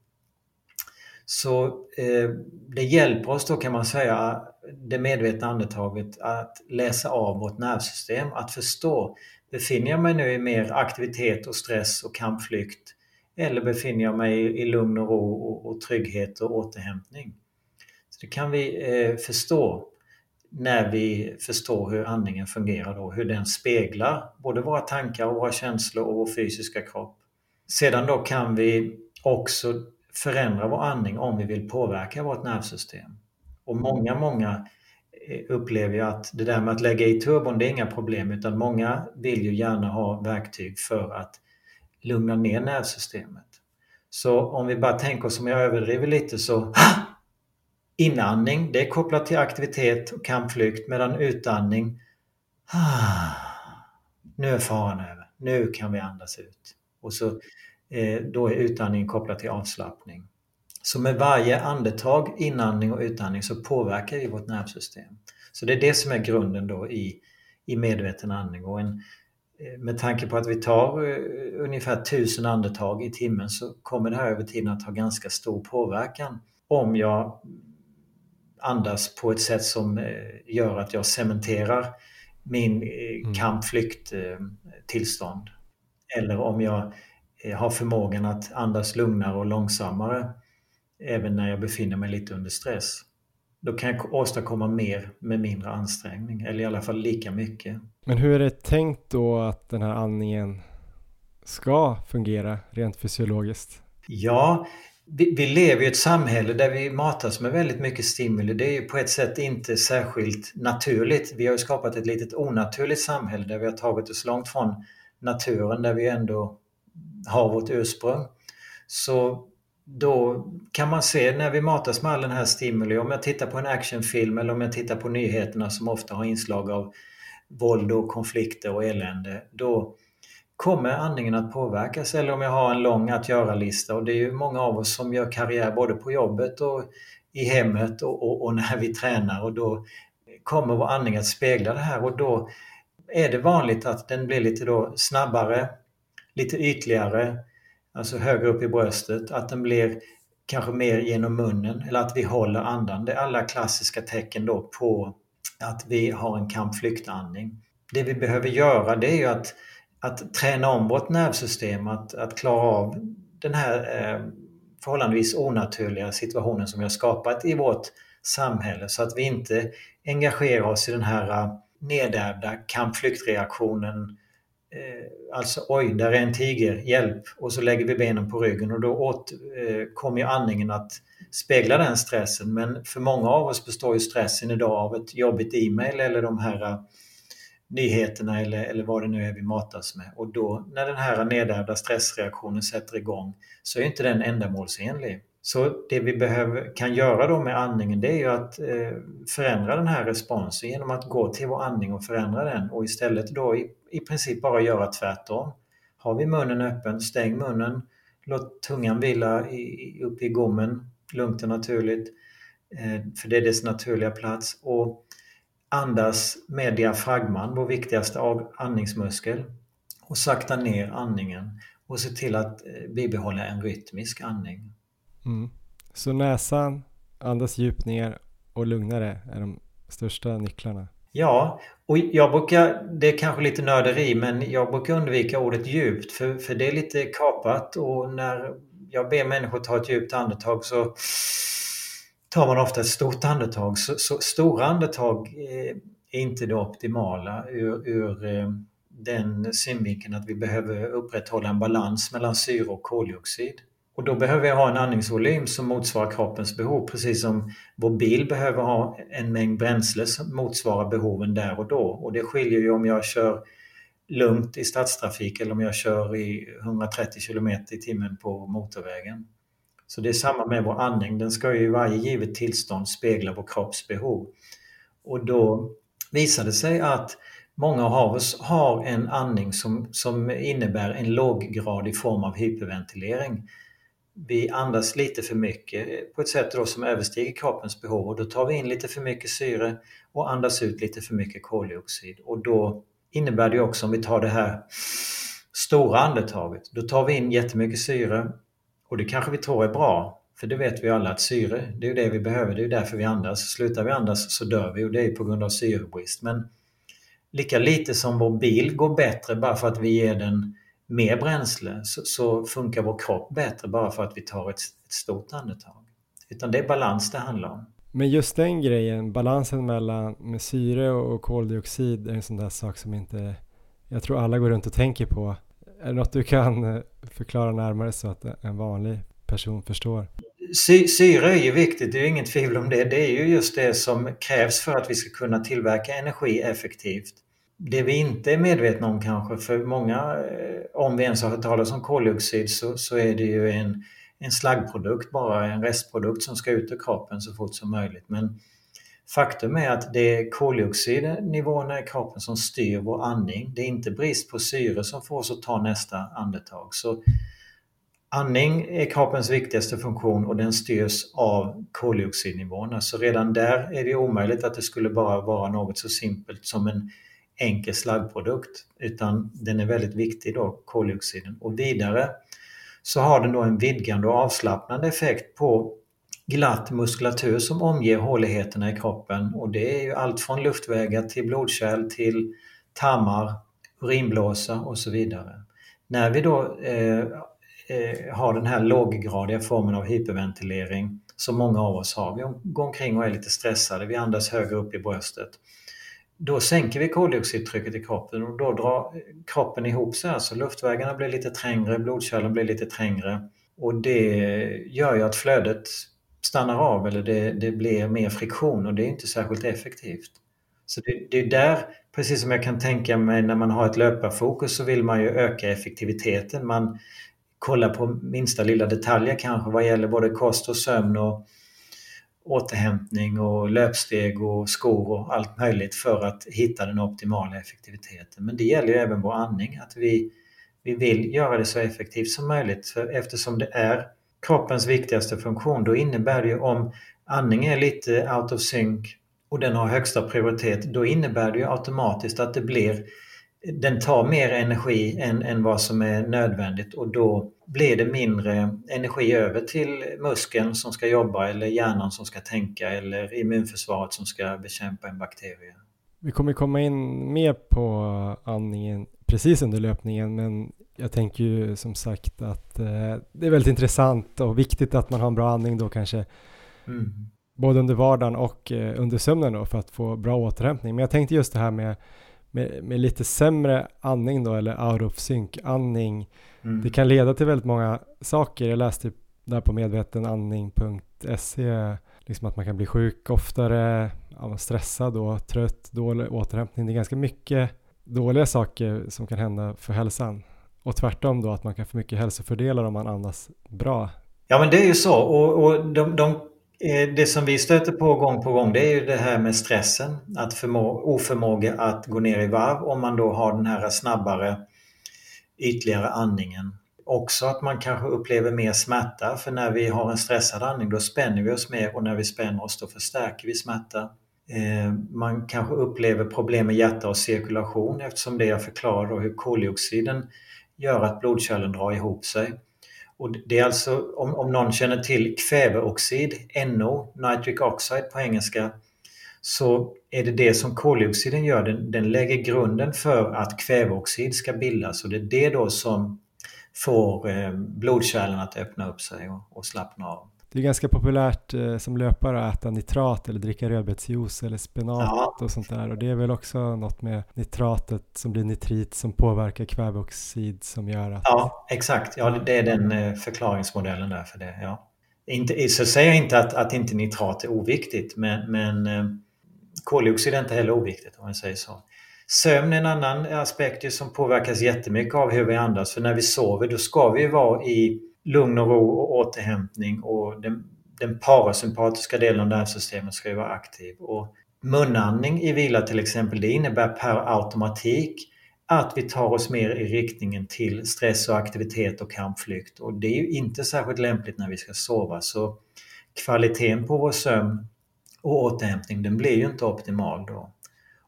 Så eh, det hjälper oss då kan man säga, det medvetna andetaget, att läsa av vårt nervsystem, att förstå, befinner jag mig nu i mer aktivitet och stress och kampflykt? Eller befinner jag mig i, i lugn och ro och, och, trygghet och återhämtning? Så det kan vi eh, förstå när vi förstår hur andningen fungerar då, hur den speglar både våra tankar och våra känslor och vår fysiska kropp. Sedan då kan vi också förändra vår andning om vi vill påverka vårt nervsystem. Och många, många eh, upplever ju att det där med att lägga i turbon, det är inga problem utan många vill ju gärna ha verktyg för att lugna ner nervsystemet. Så om vi bara tänker oss, om jag överdriver lite så Inandning, det är kopplat till aktivitet och kampflykt medan utandning Nu är faran över. Nu kan vi andas ut. Och så då är utandning kopplad till avslappning. Så med varje andetag, inandning och utandning så påverkar vi vårt nervsystem. Så det är det som är grunden då i, i medveten andning. Och en, eh, med tanke på att vi tar uh, ungefär tusen andetag i timmen så kommer det här över tiden att ha ganska stor påverkan om jag andas på ett sätt som gör att jag cementerar min mm. kampflykt-tillstånd. Eller om jag har förmågan att andas lugnare och långsammare även när jag befinner mig lite under stress. Då kan jag åstadkomma mer med mindre ansträngning, eller i alla fall lika mycket. Men hur är det tänkt då att den här andningen ska fungera rent fysiologiskt? Ja, vi, vi, lever i ett samhälle där vi matas med väldigt mycket stimuli. Det är ju på ett sätt inte särskilt naturligt. Vi har ju skapat ett litet onaturligt samhälle där vi har tagit oss långt från naturen där vi ändå har vårt ursprung. Så då kan man se när vi matas med all den här stimuli, om jag tittar på en actionfilm eller om jag tittar på nyheterna som ofta har inslag av våld och konflikter och elände, då kommer andningen att påverkas. Eller om jag har en lång att göra-lista och det är ju många av oss som gör karriär både på jobbet och i hemmet och, och, och när vi tränar och då kommer vår andning att spegla det här och då är det vanligt att den blir lite då snabbare, lite ytligare, alltså högre upp i bröstet, att den blir kanske mer genom munnen eller att vi håller andan. Det är alla klassiska tecken då på att vi har en kampflyktandning. Det vi behöver göra det är ju att, att träna om vårt nervsystem att, att klara av den här eh, förhållandevis onaturliga situationen som vi har skapat i vårt samhälle så att vi inte engagerar oss i den här eh, nedärvda kampflyktreaktionen eh, Eh, alltså oj, där är en tiger, hjälp! Och så lägger vi benen på ryggen och då åt, eh, kommer ju andningen att spegla den stressen. Men för många av oss består ju stressen idag av ett jobbigt e-mail eller de här eh, nyheterna eller, eller vad det nu är vi matas med. Och då när den här nedärvda stressreaktionen sätter igång så är inte den ändamålsenlig. Så det vi behöver, kan göra då med andningen det är ju att eh, förändra den här responsen genom att gå till vår andning och förändra den och istället då i, i princip bara göra tvärtom. Har vi munnen öppen, stäng munnen, låt tungan vila i, upp i gommen, lugnt och naturligt, eh, för det är dess naturliga plats. Och andas med diafragman, vår viktigaste andningsmuskel, och sakta ner andningen och se till att eh, bibehålla en rytmisk andning. Mm. Så näsan, andas djupt ner och lugnare är de största nycklarna. Ja, och jag brukar, det är kanske lite nörderi, men jag brukar undvika ordet djupt för, för det är lite kapat och när jag ber människor ta ett djupt andetag så tar man ofta ett stort andetag. Så, så stora andetag eh, är inte det optimala ur, ur eh, den synvinkeln att vi behöver upprätthålla en balans mellan syre och koldioxid. Och då behöver jag ha en andningsvolym som motsvarar kroppens behov, precis som vår bil behöver ha en mängd bränsle som motsvarar behoven där och då. Och det skiljer ju om jag kör lugnt i stadstrafik eller om jag kör i 130 km i timmen på motorvägen. Så det är samma med vår andning, den ska ju i varje givet tillstånd spegla vår kropps behov. Och då visar det sig att många av oss har en andning som, som innebär en låggradig form av hyperventilering vi andas lite för mycket på ett sätt då som överstiger kroppens behov och då tar vi in lite för mycket syre och andas ut lite för mycket koldioxid. Och då innebär det också, om vi tar det här stora andetaget, då tar vi in jättemycket syre och det kanske vi tror är bra, för det vet vi alla att syre, det är det vi behöver, det är därför vi andas. Slutar vi andas så dör vi och det är på grund av syrebrist. Men lika lite som vår bil går bättre bara för att vi ger den mer bränsle så, så, funkar vår kropp bättre bara för att vi tar ett, ett stort andetag. Utan det är balans det handlar om. Men just den grejen, balansen mellan med syre och koldioxid är en sån där sak som inte jag tror alla går runt och tänker på. Är det något du kan eh, förklara närmare så att en vanlig person förstår? Sy syre är ju viktigt, det är inget tvivel om det. Det är ju just det som krävs för att vi ska kunna tillverka energi effektivt det vi inte är medvetna om kanske, för många, eh, om vi ens har hört talas om koldioxid, så, så är det ju en, en slaggprodukt, bara en restprodukt som ska ut ur kroppen så fort som möjligt. Men faktum är att det är koldioxidnivåerna i kroppen som styr vår andning. Det är inte brist på syre som får oss att ta nästa andetag. Så Andning är kroppens viktigaste funktion och den styrs av koldioxidnivåerna. Så redan där är det omöjligt att det skulle bara vara något så simpelt som en enkel slaggprodukt utan den är väldigt viktig då, koldioxiden. Och vidare så har den då en vidgande och avslappnande effekt på glatt muskulatur som omger håligheterna i kroppen och det är ju allt från luftvägar till blodkärl till tarmar, urinblåsa och så vidare. När vi då eh, eh, har den här låggradiga formen av hyperventilering som många av oss har, vi går omkring och är lite stressade, vi andas högre upp i bröstet. Då sänker vi koldioxidtrycket i kroppen och då drar kroppen ihop sig. Alltså luftvägarna blir lite trängre, blodkärlen blir lite trängre. Och det gör ju att flödet stannar av eller det, det blir mer friktion och det är inte särskilt effektivt. Så det, det, är där, precis som jag kan tänka mig när man har ett löparfokus så vill man ju öka effektiviteten. Man kollar på minsta lilla detaljer kanske vad gäller både kost och sömn och återhämtning och löpsteg och skor och allt möjligt för att hitta den optimala effektiviteten. Men det gäller ju även vår andning, att vi, vi vill göra det så effektivt som möjligt. För eftersom det är kroppens viktigaste funktion, då innebär det ju om andning är lite out of sync och den har högsta prioritet, då innebär det ju automatiskt att det blir den tar mer energi än, än vad som är nödvändigt och då blir det mindre energi över till muskeln som ska jobba eller hjärnan som ska tänka eller immunförsvaret som ska bekämpa en bakterie. Vi kommer komma in mer på andningen precis under löpningen men jag tänker ju som sagt att eh, det är väldigt intressant och viktigt att man har en bra andning då kanske mm. både under vardagen och eh, under sömnen då för att få bra återhämtning. Men jag tänkte just det här med med, med lite sämre andning då eller out of sync andning mm. det kan leda till väldigt många saker. Jag läste där på medvetenandning.se liksom att man kan bli sjuk oftare, stressad och trött, dålig återhämtning. Det är ganska mycket dåliga saker som kan hända för hälsan. Och tvärtom då att man kan få mycket hälsofördelar om man andas bra. Ja men det är ju så och, och de, de Eh, det som vi stöter på gång på gång det är ju det här med stressen. Att förmå, oförmåga att gå ner i varv om man då har den här snabbare ytligare andningen. Också att man kanske upplever mer smärta för när vi har en stressad andning då spänner vi oss mer och när vi spänner oss då förstärker vi smärta. Eh, man kanske upplever problem med hjärta och cirkulation eftersom det jag förklarar hur koldioxiden gör att blodkärlen drar ihop sig. Och det är alltså, om, om någon känner till kväveoxid, NO, nitric oxide på engelska, så är det det som koldioxiden gör. Den, den lägger grunden för att kväveoxid ska bildas och det är det då som får eh, blodkärlen att öppna upp sig och, och slappna av. Det är ganska populärt eh, som löpare att äta nitrat eller dricka rödbetsjuice eller spenat ja. och sånt där. Och det är väl också något med nitratet som blir nitrit som påverkar kväveoxid som gör att... Ja, exakt. Ja, det är den eh, förklaringsmodellen där för det. Ja. Inte, så säger jag inte att, att inte nitrat är oviktigt, men, men eh, koldioxid är inte heller oviktigt om man säger så. Sömn är en annan aspekt som påverkas jättemycket av hur vi andas. För när vi sover då ska vi vara i lugn och ro och återhämtning och den, den parasympatiska delen av nervsystemet ska ju vara aktiv. Och munandning i vila till exempel, det innebär per automatik att vi tar oss mer i riktningen till stress och aktivitet och kampflykt. Och det är ju inte särskilt lämpligt när vi ska sova. Så kvaliteten på vår sömn och återhämtning den blir ju inte optimal då.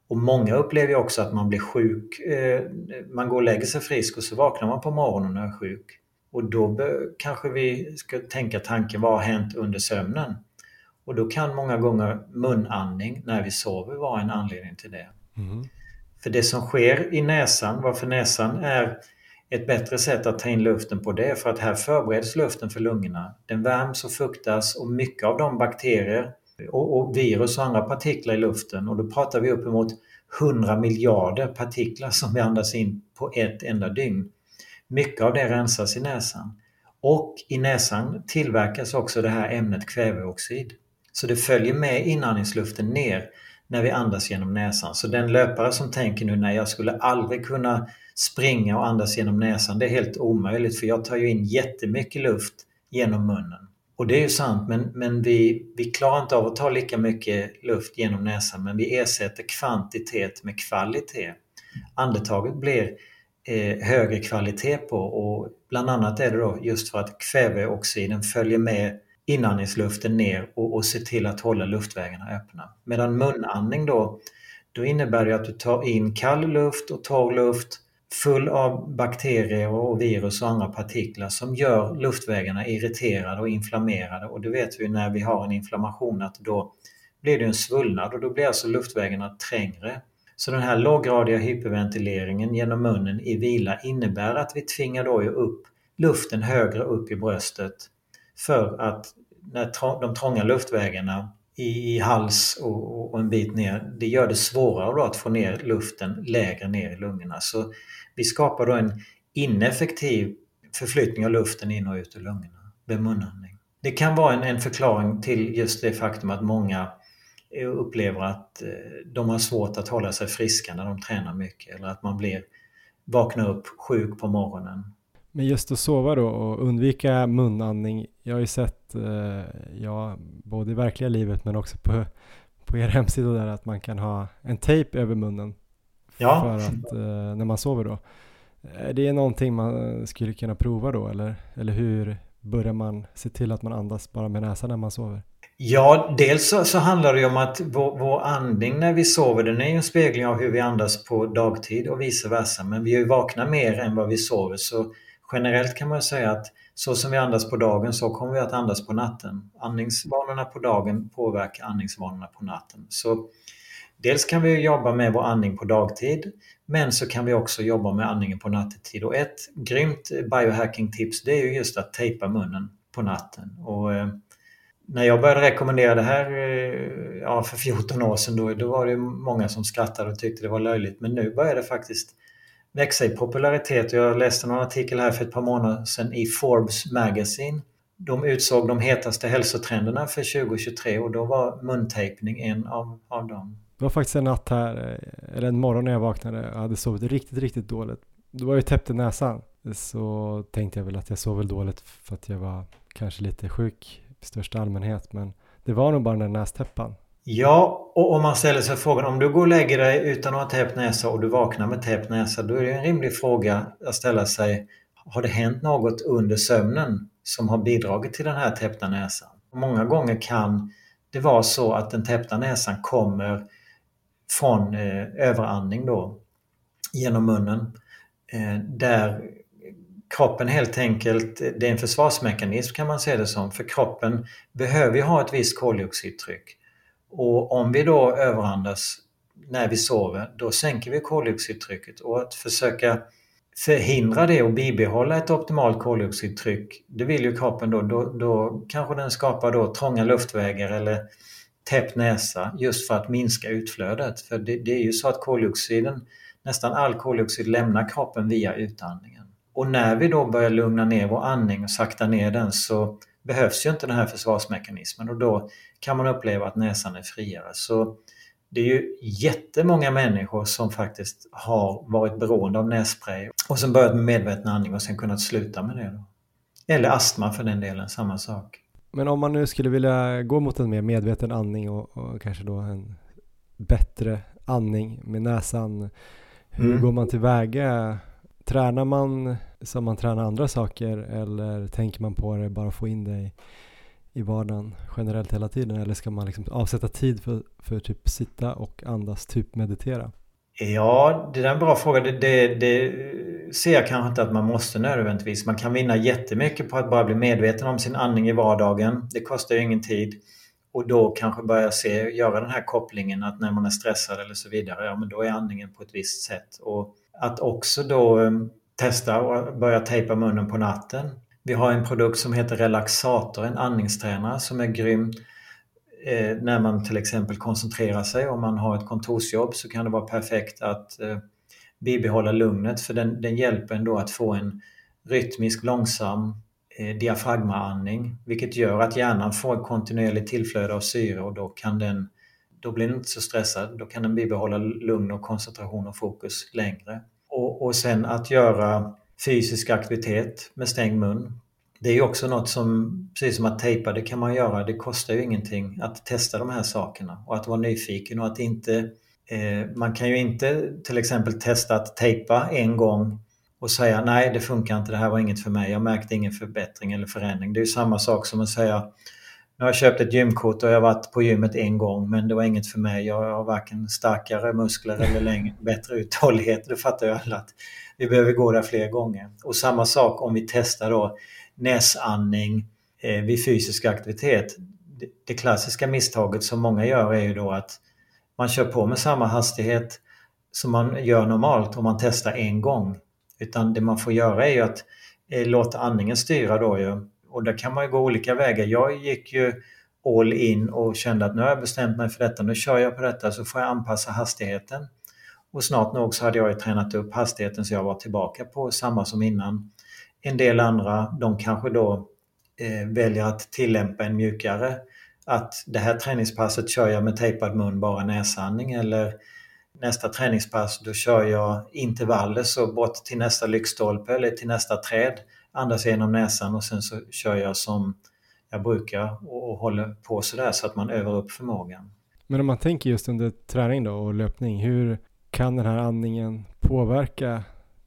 Och många upplever också att man blir sjuk. Eh, man går och lägger sig frisk och så vaknar man på morgonen och är sjuk. Och då kanske vi ska tänka tanken, vad har hänt under sömnen? Och då kan många gånger munandning när vi sover vara en anledning till det. Mm. För det som sker i näsan, varför näsan är ett bättre sätt att ta in luften på det är för att här förbereds luften för lungorna. Den värms och fuktas och mycket av de bakterier och, och virus och andra partiklar i luften och då pratar vi uppemot 100 miljarder partiklar som vi andas in på ett enda dygn. Mycket av det rensas i näsan. Och i näsan tillverkas också det här ämnet kväveoxid. Så det följer med inandningsluften ner när vi andas genom näsan. Så den löpare som tänker nu nej jag skulle aldrig kunna springa och andas genom näsan, det är helt omöjligt för jag tar ju in jättemycket luft genom munnen. Och det är ju sant men, men vi, vi klarar inte av att ta lika mycket luft genom näsan men vi ersätter kvantitet med kvalitet. Andetaget blir eh, högre kvalitet på och bland annat är det då just för att kväveoxiden följer med inandningsluften ner och, och ser till att hålla luftvägarna öppna. Medan munandning då, då innebär det att du tar in kall luft och torr luft full av bakterier och virus och andra partiklar som gör luftvägarna irriterade och inflammerade. Och det vet vi när vi har en inflammation att då blir det en svullnad och då blir alltså luftvägarna trängre. Så den här låggradiga hyperventileringen genom munnen i vila innebär att vi tvingar då upp luften högre upp i bröstet för att när de trånga luftvägarna i, hals och, en bit ner, det gör det svårare då att få ner luften lägre ner i lungorna. Så vi skapar då en ineffektiv förflyttning av luften in och ut ur lungorna med munandning. Det kan vara en förklaring till just det faktum att många upplever att eh, de har svårt att hålla sig friska när de tränar mycket eller att man blir vaknar upp sjuk på morgonen. Men just att sova då och undvika munandning. Jag har ju sett, eh, ja, både i verkliga livet men också på, på er hemsida där att man kan ha en tejp över munnen. Ja. För att, eh, när man sover då. Är det någonting man skulle kunna prova då eller, eller hur börjar man se till att man andas bara med näsan när man sover? Ja, dels så, så, handlar det om att vår, vår, andning när vi sover den är ju en spegling av hur vi andas på dagtid och vice versa. Men vi är ju vakna mer än vad vi sover så generellt kan man säga att så som vi andas på dagen så kommer vi att andas på natten. Andningsvanorna på dagen påverkar andningsvanorna på natten. Så dels kan vi jobba med vår andning på dagtid men så kan vi också jobba med andningen på nattetid. Och ett grymt biohacking-tips det är ju just att tejpa munnen på natten. Och, eh, när jag började rekommendera det här eh, ja, för 14 år sedan då, då var det många som skrattade och tyckte det var löjligt. Men nu börjar det faktiskt växa i popularitet. Jag läste någon artikel här för ett par månader sedan i Forbes Magazine. De utsåg de hetaste hälsotrenderna för 2023 och då var muntejpning en av, av dem. Det var faktiskt en natt här, eh, eller en morgon när jag vaknade och hade sovit riktigt, riktigt dåligt. Då var jag täppt i näsan. Så tänkte jag väl att jag sov väl dåligt för att jag var kanske lite sjuk i största allmänhet. Men det var nog bara den där nästäppan. Ja, och om man ställer sig frågan om du går och lägger dig utan att ha täppt näsa och du vaknar med täppt näsa, då är det en rimlig fråga att ställa sig. Har det hänt något under sömnen som har bidragit till den här täppta näsan? Många gånger kan det vara så att den täppta näsan kommer från eh, överandning då genom munnen. Eh, där kroppen helt enkelt, det är en försvarsmekanism kan man se det som, för kroppen behöver ju ha ett visst koldioxidtryck. Och om vi då överandas när vi sover, då sänker vi koldioxidtrycket. Och att försöka förhindra det och bibehålla ett optimalt koldioxidtryck, det vill ju kroppen då. Då, då kanske den skapar då trånga luftvägar eller täppt näsa just för att minska utflödet. För det, det är ju så att koldioxiden, nästan all koldioxid lämnar kroppen via utandningen. Och när vi då börjar lugna ner vår andning och sakta ner den så behövs ju inte den här försvarsmekanismen och då kan man uppleva att näsan är friare. Så det är ju jättemånga människor som faktiskt har varit beroende av nässpray och som börjat med medveten andning och sen kunnat sluta med det. Då. Eller astma för den delen, samma sak. Men om man nu skulle vilja gå mot en mer medveten andning och, och kanske då en bättre andning med näsan. Hur mm. går man tillväga? Tränar man som man tränar andra saker eller tänker man på det bara få in det i, i vardagen generellt hela tiden eller ska man liksom avsätta tid för, för typ sitta och andas, typ meditera? Ja, det där är en bra fråga. Det, det, det, ser jag kanske inte att man måste nödvändigtvis. Man kan vinna jättemycket på att bara bli medveten om sin andning i vardagen. Det kostar ju ingen tid. Och då kanske börja se, göra den här kopplingen att när man är stressad eller så vidare, ja men då är andningen på ett visst sätt. Och att också då ehm, testa och börja tejpa munnen på natten. Vi har en produkt som heter Relaxator, en andningstränare som är grym eh, när man till exempel koncentrerar sig. Om man har ett kontorsjobb så kan det vara perfekt att eh, bibehålla lugnet för den, den hjälper ändå att få en rytmisk långsam eh, diafragmaandning vilket gör att hjärnan får ett kontinuerligt tillflöde av syre och då kan den då blir den inte så stressad. Då kan den bibehålla lugn och koncentration och fokus längre. Och, och sen att göra fysisk aktivitet med stängd mun. Det är också något som, precis som att tejpa, det kan man göra. Det kostar ju ingenting att testa de här sakerna och att vara nyfiken och att inte... Eh, man kan ju inte till exempel testa att tejpa en gång och säga nej, det funkar inte, det här var inget för mig, jag märkte ingen förbättring eller förändring. Det är ju samma sak som att säga nu har jag köpt ett gymkort och jag har varit på gymmet en gång men det var inget för mig. Jag har varken starkare muskler eller längre, bättre uthållighet. Det fattar ju alla att vi behöver gå där fler gånger. Och samma sak om vi testar då näsandning eh, vid fysisk aktivitet. Det, det klassiska misstaget som många gör är ju då att man kör på med samma hastighet som man gör normalt om man testar en gång. Utan det man får göra är ju att eh, låta andningen styra då ju. Och där kan man ju gå olika vägar. Jag gick ju all in och kände att nu har jag bestämt mig för detta. Nu kör jag på detta så får jag anpassa hastigheten. Och snart nog så hade jag ju tränat upp hastigheten så jag var tillbaka på samma som innan. En del andra, de kanske då eh, väljer att tillämpa en mjukare att det här träningspasset kör jag med tejpad mun, bara näsandning eller nästa träningspass då kör jag intervaller så bort till nästa lyktstolpe eller till nästa träd. Andas genom näsan och sen så kör jag som jag brukar och, håller på sådär så att man övar upp förmågan. Men om man tänker just under träning då och löpning, hur kan den här andningen påverka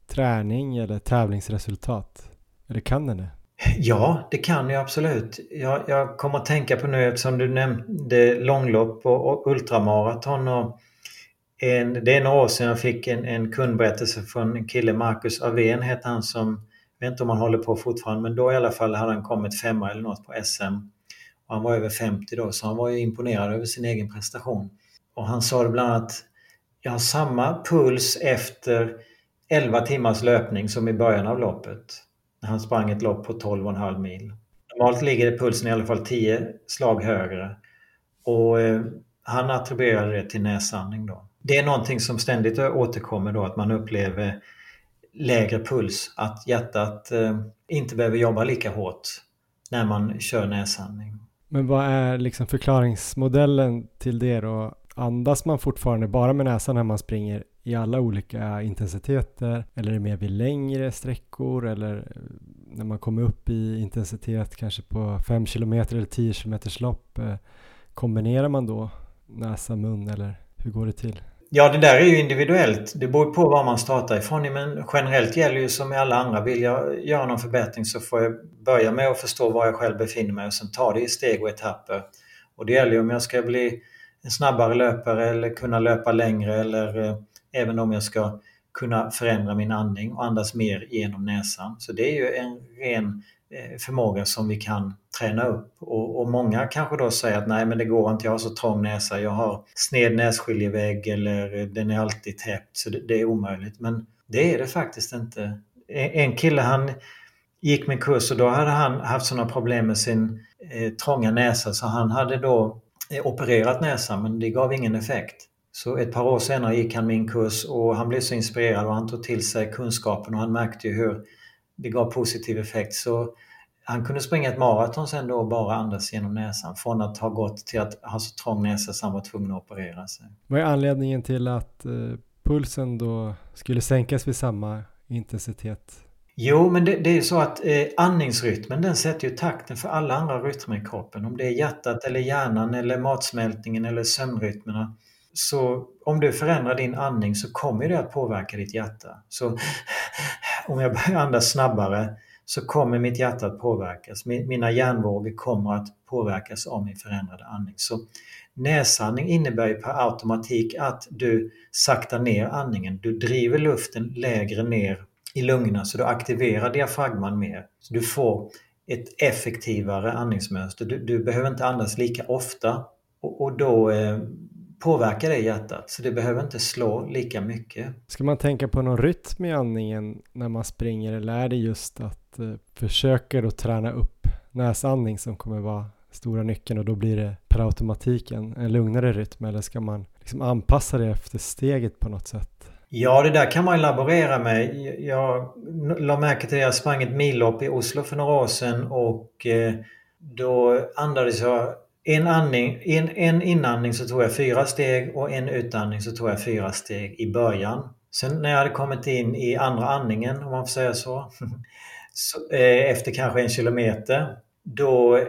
träning eller tävlingsresultat? Eller kan den det? Ja, det kan jag absolut. Jag, jag kommer att tänka på nu eftersom du nämnde långlopp och, och ultramaraton. Och en, det är några år sedan jag fick en, en kundberättelse från en kille, Marcus Avén hette han som, jag vet inte om han håller på fortfarande, men då i alla fall hade han kommit femma eller något på SM. Och han var över 50 då, så han var ju imponerad över sin egen prestation. Och han sa bland annat, jag har samma puls efter 11 timmars löpning som i början av loppet. När han sprang ett lopp på 12,5 mil. Normalt ligger pulsen i alla fall 10 slag högre. Och eh, han attribuerade det till näsandning då. Det är någonting som ständigt återkommer då, att man upplever lägre puls, att hjärtat eh, inte behöver jobba lika hårt när man kör näsandning. Men vad är liksom förklaringsmodellen till det då? Andas man fortfarande bara med näsan när man springer i alla olika intensiteter? Eller är det mer vid längre sträckor? Eller eh, när man kommer upp i intensitet kanske på 5 km eller 10 km lopp? Eh, kombinerar man då näsa, mun eller hur går det till? Ja, det där är ju individuellt. Det beror på var man startar ifrån. Men generellt gäller ju som i alla andra, vill jag göra någon förbättring så får jag börja med att förstå var jag själv befinner mig och sen ta det i steg och etapper. Och det gäller ju om jag ska bli en snabbare löpare eller kunna löpa längre eller eh, även om jag ska kunna förändra min andning och andas mer genom näsan. Så det är ju en ren Eh, förmåga som vi kan träna upp. Och, och, många kanske då säger att nej men det går inte, jag har så trång näsa, jag har sned nässkiljevägg eller den är alltid täppt så det, det, är omöjligt. Men det är det faktiskt inte. En, en kille han gick min kurs och då hade han haft sådana problem med sin eh, trånga näsa så han hade då eh, opererat näsan men det gav ingen effekt. Så ett par år senare gick han min kurs och han blev så inspirerad och han tog till sig kunskapen och han märkte ju hur det gav positiv effekt. Så han kunde springa ett maraton sen då och bara andas genom näsan från att ha gått till att ha så trång näsa så han var tvungen att operera sig. Vad är anledningen till att eh, pulsen då skulle sänkas vid samma intensitet? Jo, men det, det är så att eh, andningsrytmen den sätter ju takten för alla andra rytmer i kroppen. Om det är hjärtat eller hjärnan eller matsmältningen eller sömnrytmerna. Så om du förändrar din andning så kommer det att påverka ditt hjärta. Så <laughs> om jag börjar andas snabbare så kommer mitt hjärta att påverkas. Mina hjärnvågor kommer att påverkas av min förändrade andning. Så näsandning innebär ju per automatik att du saktar ner andningen. Du driver luften lägre ner i lungorna så du aktiverar diafragman mer. Så du får ett effektivare andningsmönster. Du, du behöver inte andas lika ofta och, och då eh, påverkar det hjärtat så det behöver inte slå lika mycket. Ska man tänka på någon rytm i andningen när man springer eller är det just att eh, försöka då träna upp näsandning som kommer vara stora nyckeln och då blir det per automatik en, en lugnare rytm eller ska man liksom anpassa det efter steget på något sätt? Ja, det där kan man laborera med. Jag la märke till att jag sprang ett millopp i Oslo för några år sedan och eh, då andades jag en, andning, en, en inandning så tog jag fyra steg och en utandning så tog jag fyra steg i början. Sen när jag hade kommit in i andra andningen, om man får säga så, <laughs> så eh, efter kanske en kilometer, då eh,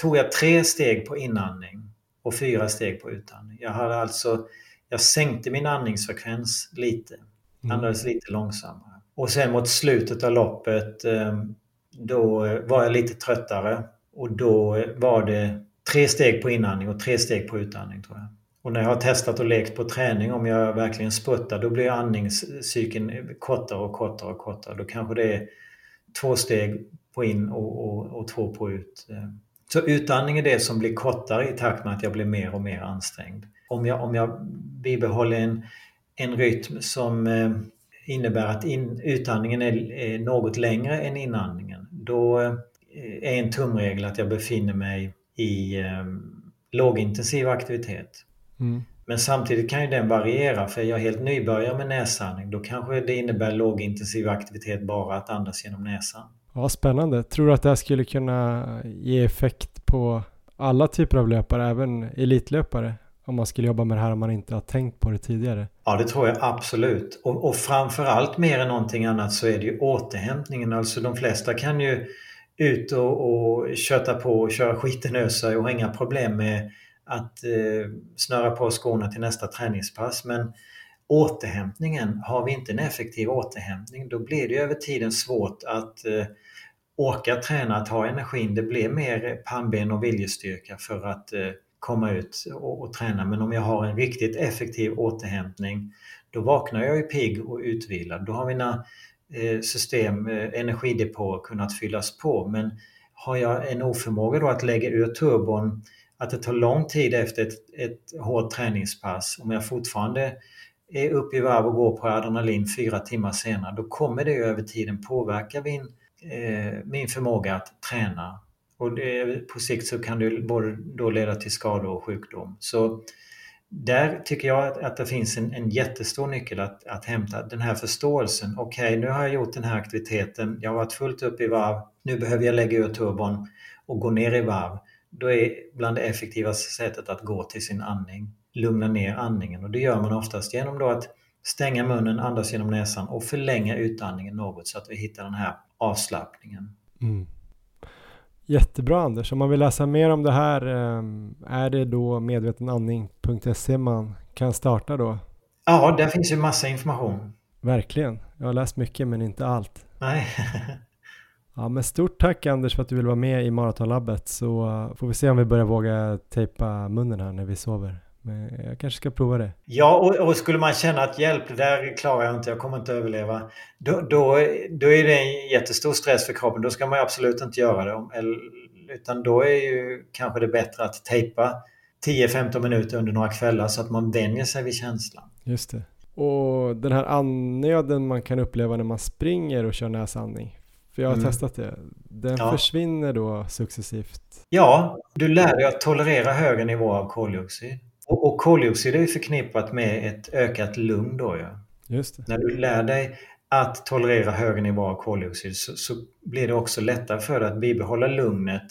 tog jag tre steg på inandning och fyra steg på utandning. Jag hade alltså, jag sänkte min andningsfrekvens lite, mm. andades lite långsammare. Och sen mot slutet av loppet, eh, då var jag lite tröttare Och då var det tre steg på inandning och tre steg på utandning tror jag. Och när jag har testat och lekt på träning, om jag verkligen spurtar då blir andningscykeln kortare och kortare och kortare. Då kanske det är två steg på in och, och, och två på ut. Så utandning är det som blir kortare i takt med att jag blir mer och mer ansträngd. Om jag, om jag bibehåller en, en rytm som eh, innebär att in, utandningen är, är, något längre än inandningen, då eh, är en tumregel att jag befinner mig i eh, lågintensiv aktivitet. Mm. Men samtidigt kan ju den variera för är jag helt nybörjare med näsandning då kanske det innebär lågintensiv aktivitet bara att andas genom näsan. Ja, spännande. Tror du att det här skulle kunna ge effekt på alla typer av löpare, även elitlöpare? Om man skulle jobba med det här om man inte har tänkt på det tidigare. Ja, det tror jag absolut. Och, och framförallt mer än någonting annat så är det ju återhämtningen. Alltså de flesta kan ju ut och, och köta på och köra skiten ur sig och ha inga problem med att eh, snöra på skorna till nästa träningspass. Men återhämtningen, har vi inte en effektiv återhämtning då blir det över tiden svårt att eh, orka träna, att ha energin. Det blir mer pannben och viljestyrka för att eh, komma ut och, och, träna. Men om jag har en riktigt effektiv återhämtning då vaknar jag ju pigg och utvilad. Då har mina Eh, system, eh, energidepåer kunnat fyllas på. Men har jag en oförmåga då att lägga ur turbon att det tar lång tid efter ett, ett hårt träningspass, om jag fortfarande är uppe i varv och går på adrenalin fyra timmar senare, då kommer det över tiden påverka min, eh, min förmåga att träna. Och det, på sikt så kan det både då leda till skador och sjukdom. Så där tycker jag att, att det finns en, en jättestor nyckel att, att hämta. Den här förståelsen. Okej, okay, nu har jag gjort den här aktiviteten. Jag har varit fullt upp i varv. Nu behöver jag lägga ur turbon och gå ner i varv då är bland det effektivaste sättet att gå till sin andning, lugna ner andningen och det gör man oftast genom då att stänga munnen, andas genom näsan och förlänga utandningen något så att vi hittar den här avslappningen. Mm. Jättebra Anders, om man vill läsa mer om det här ehm, är det då medvetenandning.se man kan starta då? Ja, där finns ju massa information. Verkligen. Jag har läst mycket men inte allt. Nej. <laughs> Ja, men stort tack Anders för att du vill vara med i Maratonlabbet så uh, får vi se om vi börjar våga tejpa munnen här när vi sover. Men jag kanske ska prova det. Ja, och, och skulle man känna att hjälp, det där klarar jag inte, jag kommer inte överleva. Då, då, då är det en jättestor stress för kroppen. Då ska man absolut inte göra det. Eller, utan då är ju kanske det bättre att tejpa 10-15 minuter under några kvällar så att man vänjer sig vid känslan. Just det. Och den här andnöden man kan uppleva när man springer och kör näsandning. För jag har mm. testat det. Den ja. försvinner då successivt. Ja, du lär dig att tolerera högre nivåer av koldioxid. Och, och koldioxid är ju förknippat med ett ökat lugn då ja. Just det. När du lär dig att tolerera högre nivåer av koldioxid så, så, blir det också lättare för dig att bibehålla lugnet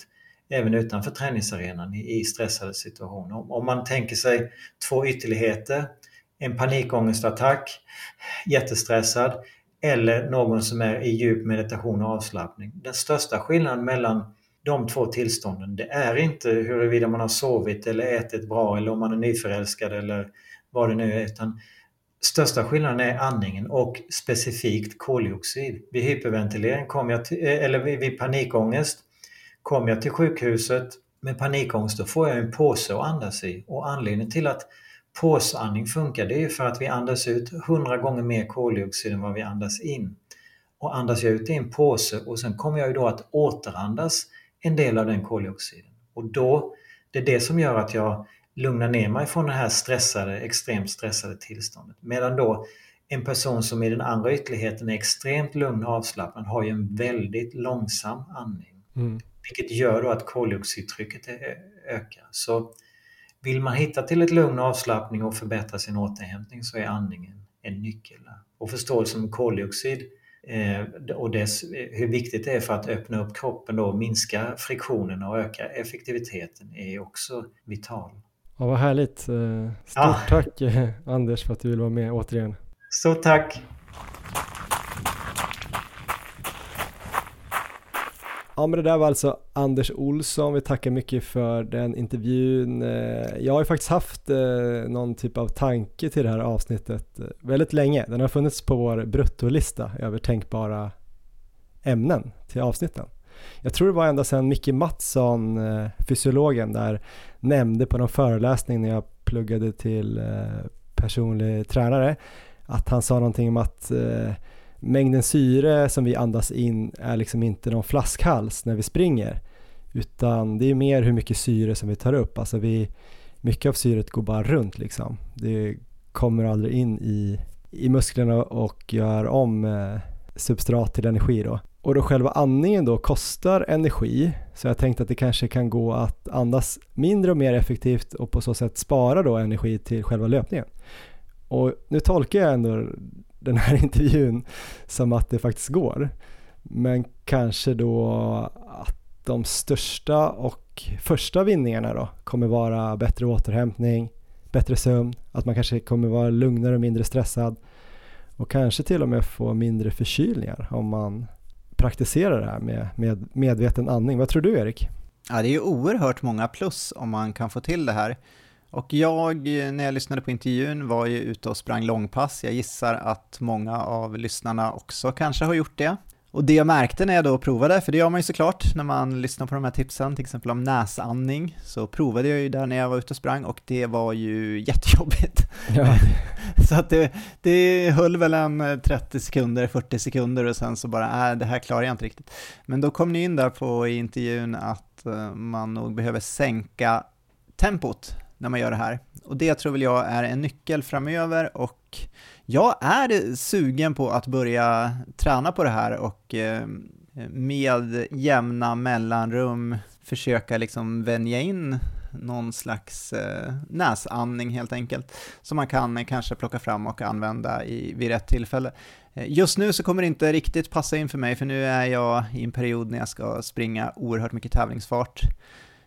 även utanför träningsarenan i, i stressade situationer. Om, om man tänker sig två ytterligheter, en panikångestattack, jättestressad, eller någon som är i djup meditation och avslappning. Den största skillnaden mellan de två tillstånden, det är inte huruvida man har sovit eller ätit bra eller om man är nyförälskad eller vad det nu är, utan största skillnaden är andningen och specifikt koldioxid. Vid hyperventilering kom jag till, eh, eller vid panikångest kom jag till sjukhuset med panikångest, då får jag en påse att andas i. Och anledningen till att påsandning funkar, det är ju för att vi andas ut 100 gånger mer koldioxid än vad vi andas in. Och andas jag ut i en påse och sen kommer jag ju då att återandas en del av den koldioxiden. Och då, det är det som gör att jag lugnar ner mig från det här stressade, extremt stressade tillståndet. Medan då en person som i den andra ytterligheten är extremt lugn och avslappnad har ju en väldigt långsam andning. Mm. Vilket gör då att koldioxidtrycket ökar. Så vill man hitta till ett lugn och avslappning och förbättra sin återhämtning så är andningen en nyckel. Och förståelsen om koldioxid och dess, hur viktigt det är för att öppna upp kroppen och minska friktionen och öka effektiviteten är också vital. Ja, vad härligt. Eh, stort ja. tack eh, <laughs> Anders för att du vill vara med återigen. Stort tack! Ja men det där var alltså Anders Olsson, vi tackar mycket för den intervjun. Eh, jag har ju faktiskt haft eh, någon typ av tanke till det här avsnittet eh, väldigt länge. Den har funnits på vår bruttolista över tänkbara ämnen till avsnitten. Jag tror det var ända sedan Micke Mattsson, fysiologen där, nämnde på någon föreläsning när jag pluggade till personlig tränare, att han sa någonting om att mängden syre som vi andas in är liksom inte någon flaskhals när vi springer, utan det är mer hur mycket syre som vi tar upp. Alltså vi, mycket av syret går bara runt liksom. Det kommer aldrig in i, i musklerna och gör om eh, substrat till energi då. Och då själva andningen då kostar energi, så jag tänkte att det kanske kan gå att andas mindre och mer effektivt och på så sätt spara då energi till själva löpningen. Och nu tolkar jag ändå den här <laughs> intervjun som att det faktiskt går. Men kanske då att de största och första vinningarna då kommer vara bättre återhämtning, bättre sömn, att man kanske kommer vara lugnare och mindre stressad och kanske till och med få mindre förkylningar om man praktiserar det här med, med medveten andning. Vad tror du Erik? Ja, det är ju oerhört många plus om man kan få till det här. Och jag, när jag lyssnade på intervjun, var ju ute och sprang långpass. Jag gissar att många av lyssnarna också kanske har gjort det. Och det jag märkte när jag då provade, för det gör man ju såklart när man lyssnar på de här tipsen, till exempel om näsandning, så provade jag ju där när jag var ute och sprang och det var ju jättejobbigt. Ja. <laughs> så att det, det höll väl en 30 sekunder, 40 sekunder och sen så bara, äh, det här klarar jag inte riktigt. Men då kom ni in där på i intervjun att eh, man nog behöver sänka tempot när man gör det här. Och det tror väl jag är en nyckel framöver och jag är sugen på att börja träna på det här och eh, med jämna mellanrum försöka liksom vänja in någon slags eh, näsandning helt enkelt, som man kan kanske plocka fram och använda i, vid rätt tillfälle. Eh, just nu så kommer det inte riktigt passa in för mig, för nu är jag i en period när jag ska springa oerhört mycket tävlingsfart.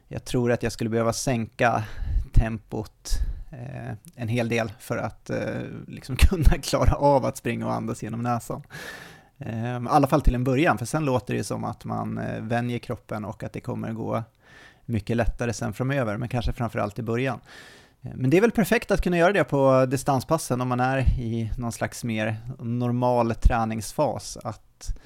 Jag tror att jag skulle behöva sänka tempot eh, en hel del för att eh, liksom <laughs> kunna klara av att springa och andas genom näsan. Eh, I alla fall till en början, för sen låter det som att man eh, vänjer kroppen och att det kommer gå mycket lättare sen framöver, men kanske framförallt i början. Ehm, men det är väl perfekt att kunna göra det på distanspassen om man är i någon slags mer normal träningsfas, att Eh,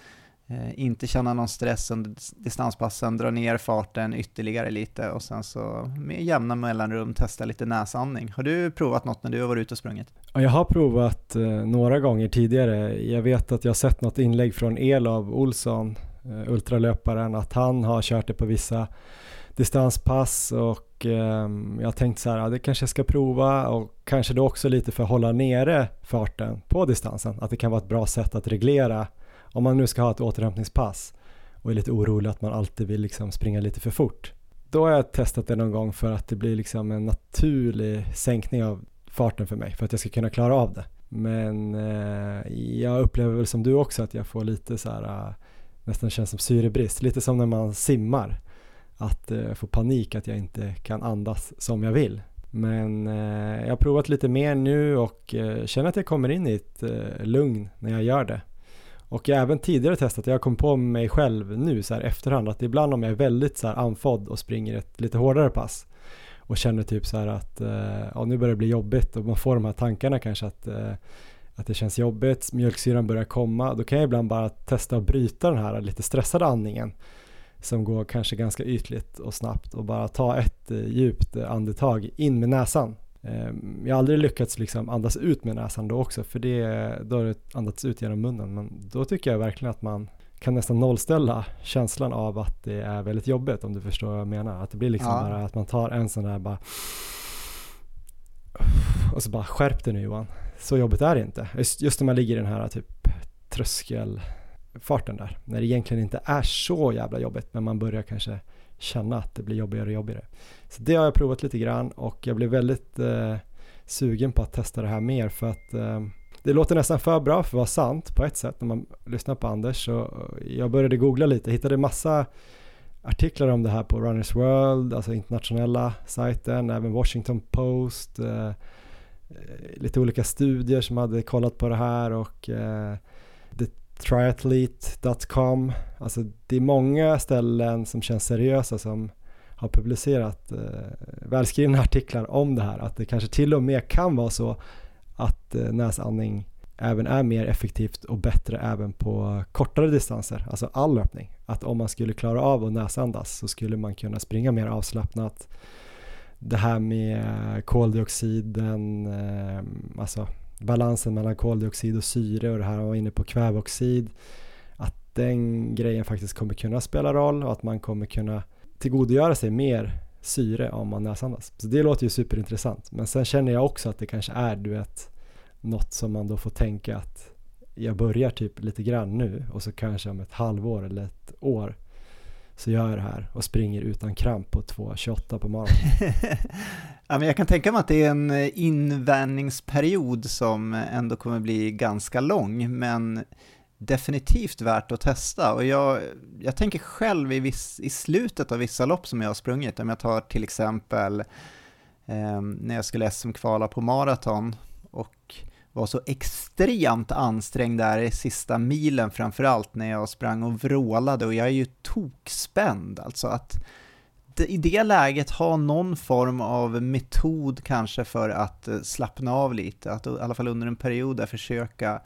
Eh, inte känna någon stress under distanspassen, dra ner farten ytterligare lite och sen så med jämna mellanrum testa lite näsandning. Har du provat något när du har varit ute och sprungit? Ja, jag har provat eh, några gånger tidigare. Jag vet att jag har sett något inlägg från Elav Olsson, eh, ultralöparen, att han har kört det på vissa distanspass och eh, jag tänkte så här, ja, det kanske jag ska prova och kanske då också lite för att hålla nere farten på distansen, att det kan vara ett bra sätt att reglera om man nu ska ha ett återhämtningspass och är lite orolig att man alltid vill liksom springa lite för fort. Då har jag testat det någon gång för att det blir liksom en naturlig sänkning av farten för mig för att jag ska kunna klara av det. Men eh, jag upplever väl som du också att jag får lite så här eh, nästan känns som syrebrist, lite som när man simmar. Att eh, få panik att jag inte kan andas som jag vill. Men eh, jag har provat lite mer nu och eh, känner att jag kommer in i ett eh, lugn när jag gör det. Och jag har även tidigare testat, jag kom på mig själv nu så här efterhand att ibland om jag är väldigt så här andfådd och springer ett lite hårdare pass och känner typ så här att eh, ja, nu börjar det bli jobbigt och man får de här tankarna kanske att, eh, att det känns jobbigt, mjölksyran börjar komma, då kan jag ibland bara testa att bryta den här lite stressade andningen som går kanske ganska ytligt och snabbt och bara ta ett eh, djupt andetag in med näsan jag har aldrig lyckats liksom andas ut med näsan då också, för det, då har det andats ut genom munnen. Men då tycker jag verkligen att man kan nästan nollställa känslan av att det är väldigt jobbigt, om du förstår vad jag menar. Att det blir liksom ja. bara att man tar en sån där bara och så bara skärp dig nu Johan. Så jobbigt är det inte. Just, just när man ligger i den här typ tröskelfarten där. När det egentligen inte är så jävla jobbigt, men man börjar kanske känna att det blir jobbigare och jobbigare. Så det har jag provat lite grann och jag blev väldigt eh, sugen på att testa det här mer för att eh, det låter nästan för bra för att vara sant på ett sätt när man lyssnar på Anders. Så eh, jag började googla lite, hittade massa artiklar om det här på Runners World, alltså internationella sajten, även Washington Post, eh, eh lite olika studier som hade kollat på det här och eh, triathlete.com. Alltså det är många ställen som känns seriösa som har publicerat eh, välskrivna artiklar om det här. Att det kanske till och med kan vara så att eh, näsandning även är mer effektivt och bättre även på kortare distanser, alltså all löpning. att om man skulle klara av att näsandas så skulle man kunna springa mer avslappnat. Det här med koldioxiden, eh, alltså balansen mellan koldioxid och syre och det här man var inne på kväveoxid, att den grejen faktiskt kommer kunna spela roll och att man kommer kunna tillgodogöra sig mer syre om man näsandas. Så det låter ju superintressant. Men sen känner jag också att det kanske är du vet något som man då får tänka att jag börjar typ lite grann nu och så kanske om ett halvår eller ett år så gör jag det här och springer utan kramp på 2.28 på morgonen. <laughs> ja, men jag kan tänka mig att det är en invänjningsperiod som ändå kommer bli ganska lång, men definitivt värt att testa. Och jag, jag tänker själv i, viss, i slutet av vissa lopp som jag har sprungit, om jag tar till exempel eh, när jag skulle SM-kvala på maraton och var så extremt ansträngd där i sista milen framförallt när jag sprang och vrålade. Och jag är ju tokspänd. Alltså att i det läget ha någon form av metod kanske för att eh, slappna av lite, att i alla fall under en period där försöka eh,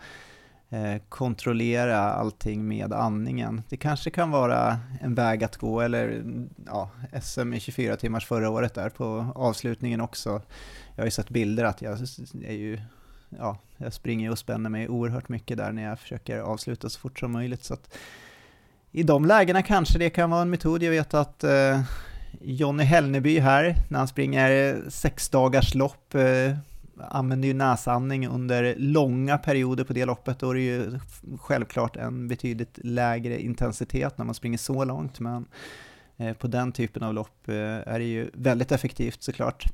Eh, kontrollera allting med andningen. Det kanske kan vara en väg att gå, eller ja, SM i 24 timmars förra året där på avslutningen också. Jag har ju sett bilder att jag är ju ja, jag springer och spänner mig oerhört mycket där när jag försöker avsluta så fort som möjligt. Så att I de lägena kanske det kan vara en metod. Jag vet att eh, Jonny Hellneby här, när han springer sex dagars lopp, eh, använder ju näsandning under långa perioder på det loppet. Då är det ju självklart en betydligt lägre intensitet när man springer så långt, men eh, på den typen av lopp eh, är det ju väldigt effektivt såklart.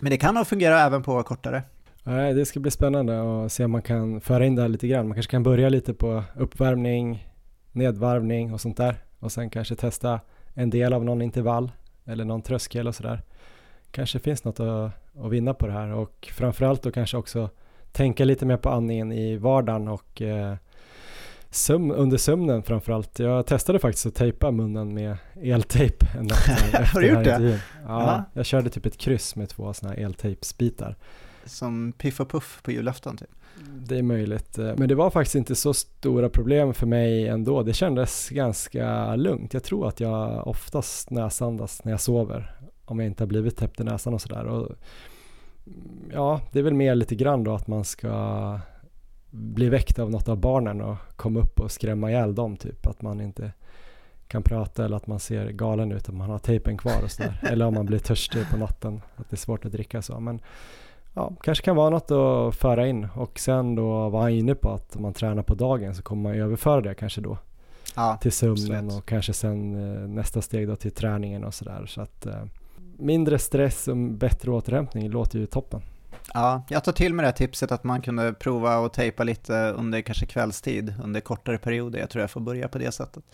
Men det kan nog fungera även på kortare. Det ska bli spännande att se om man kan föra in det här lite grann. Man kanske kan börja lite på uppvärmning, nedvarvning och sånt där och sen kanske testa en del av någon intervall eller någon tröskel och sådär. Kanske finns något att, att vinna på det här och framförallt då kanske också tänka lite mer på andningen i vardagen och eh, sömn, under sömnen framförallt. Jag testade faktiskt att tejpa munnen med eltejp <laughs> Har du gjort det? Ja, Aha. jag körde typ ett kryss med två sådana här eltejpsbitar som Piff och Puff på julafton typ. Det är möjligt, eh, men det var faktiskt inte så stora problem för mig ändå. Det kändes ganska lugnt. Jag tror att jag oftast näsandas när jag sover, om jag inte har blivit täppt i näsan och sådär. Ja, det är väl mer lite grann då att man ska bli väckt av något av barnen och komma upp och skrämma ihjäl dem typ. Att man inte kan prata eller att man ser galen ut om man har tejpen kvar och sådär. eller om man blir törstig på natten, att det är svårt att dricka så. Men ja, kanske kan vara något att föra in och sen då var han inne på att om man tränar på dagen så kommer man överföra det kanske då ja, till sömnen och kanske sen eh, nästa steg då till träningen och sådär så att eh, mindre stress och bättre återhämtning låter ju toppen. Ja, jag tar till mig det här tipset att man kunde prova att tejpa lite under kanske kvällstid under kortare perioder. Jag tror jag får börja på det sättet.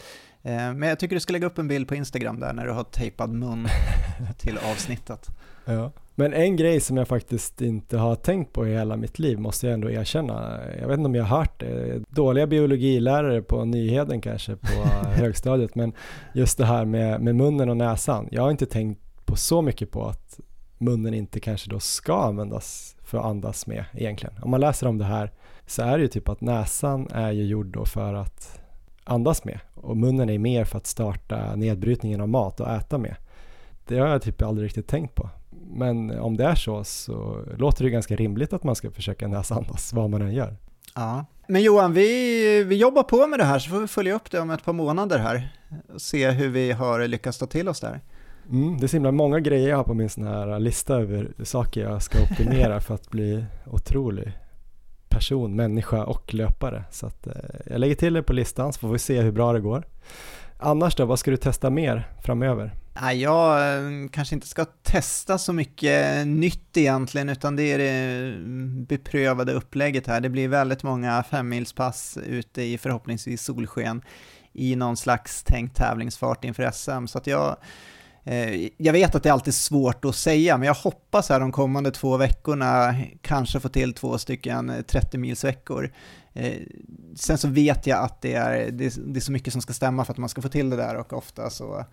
Eh, men jag tycker du ska lägga upp en bild på Instagram där när du har tejpad mun <laughs> till avsnittet. Ja. Men en grej som jag faktiskt inte har tänkt på i hela mitt liv måste jag ändå erkänna. Jag vet inte om jag har hört det. Dåliga biologilärare på Nyheden kanske på <laughs> högstadiet. Men just det här med, med munnen och näsan. Jag har inte tänkt på så mycket på att munnen inte kanske då ska användas för att andas med egentligen. Om man läser om det här så är det ju typ att näsan är ju gjord då för att andas med och munnen är mer för att starta nedbrytningen av mat och äta med. Det har jag typ aldrig riktigt tänkt på. Men om det är så så låter det ganska rimligt att man ska försöka näsandas vad man än gör. Ja. Men Johan, vi, vi jobbar på med det här så får vi följa upp det om ett par månader här och se hur vi har lyckats ta till oss det här. Mm, det är så himla många grejer jag har på min sån här lista över saker jag ska optimera för att bli otrolig person, människa och löpare. Så att, eh, jag lägger till det på listan så får vi se hur bra det går. Annars då, vad ska du testa mer framöver? Jag eh, kanske inte ska testa så mycket nytt egentligen, utan det är det mm, beprövade upplägget här. Det blir väldigt många femmilspass ute i förhoppningsvis solsken i någon slags tänkt tävlingsfart inför SM. Så att jag, Eh, jag vet att det alltid är svårt att säga, men jag hoppas här de kommande två veckorna kanske få till två stycken eh, 30-milsveckor. Eh, sen så vet jag att det är, det, är så mycket som ska stämma för att man ska få till det där och ofta så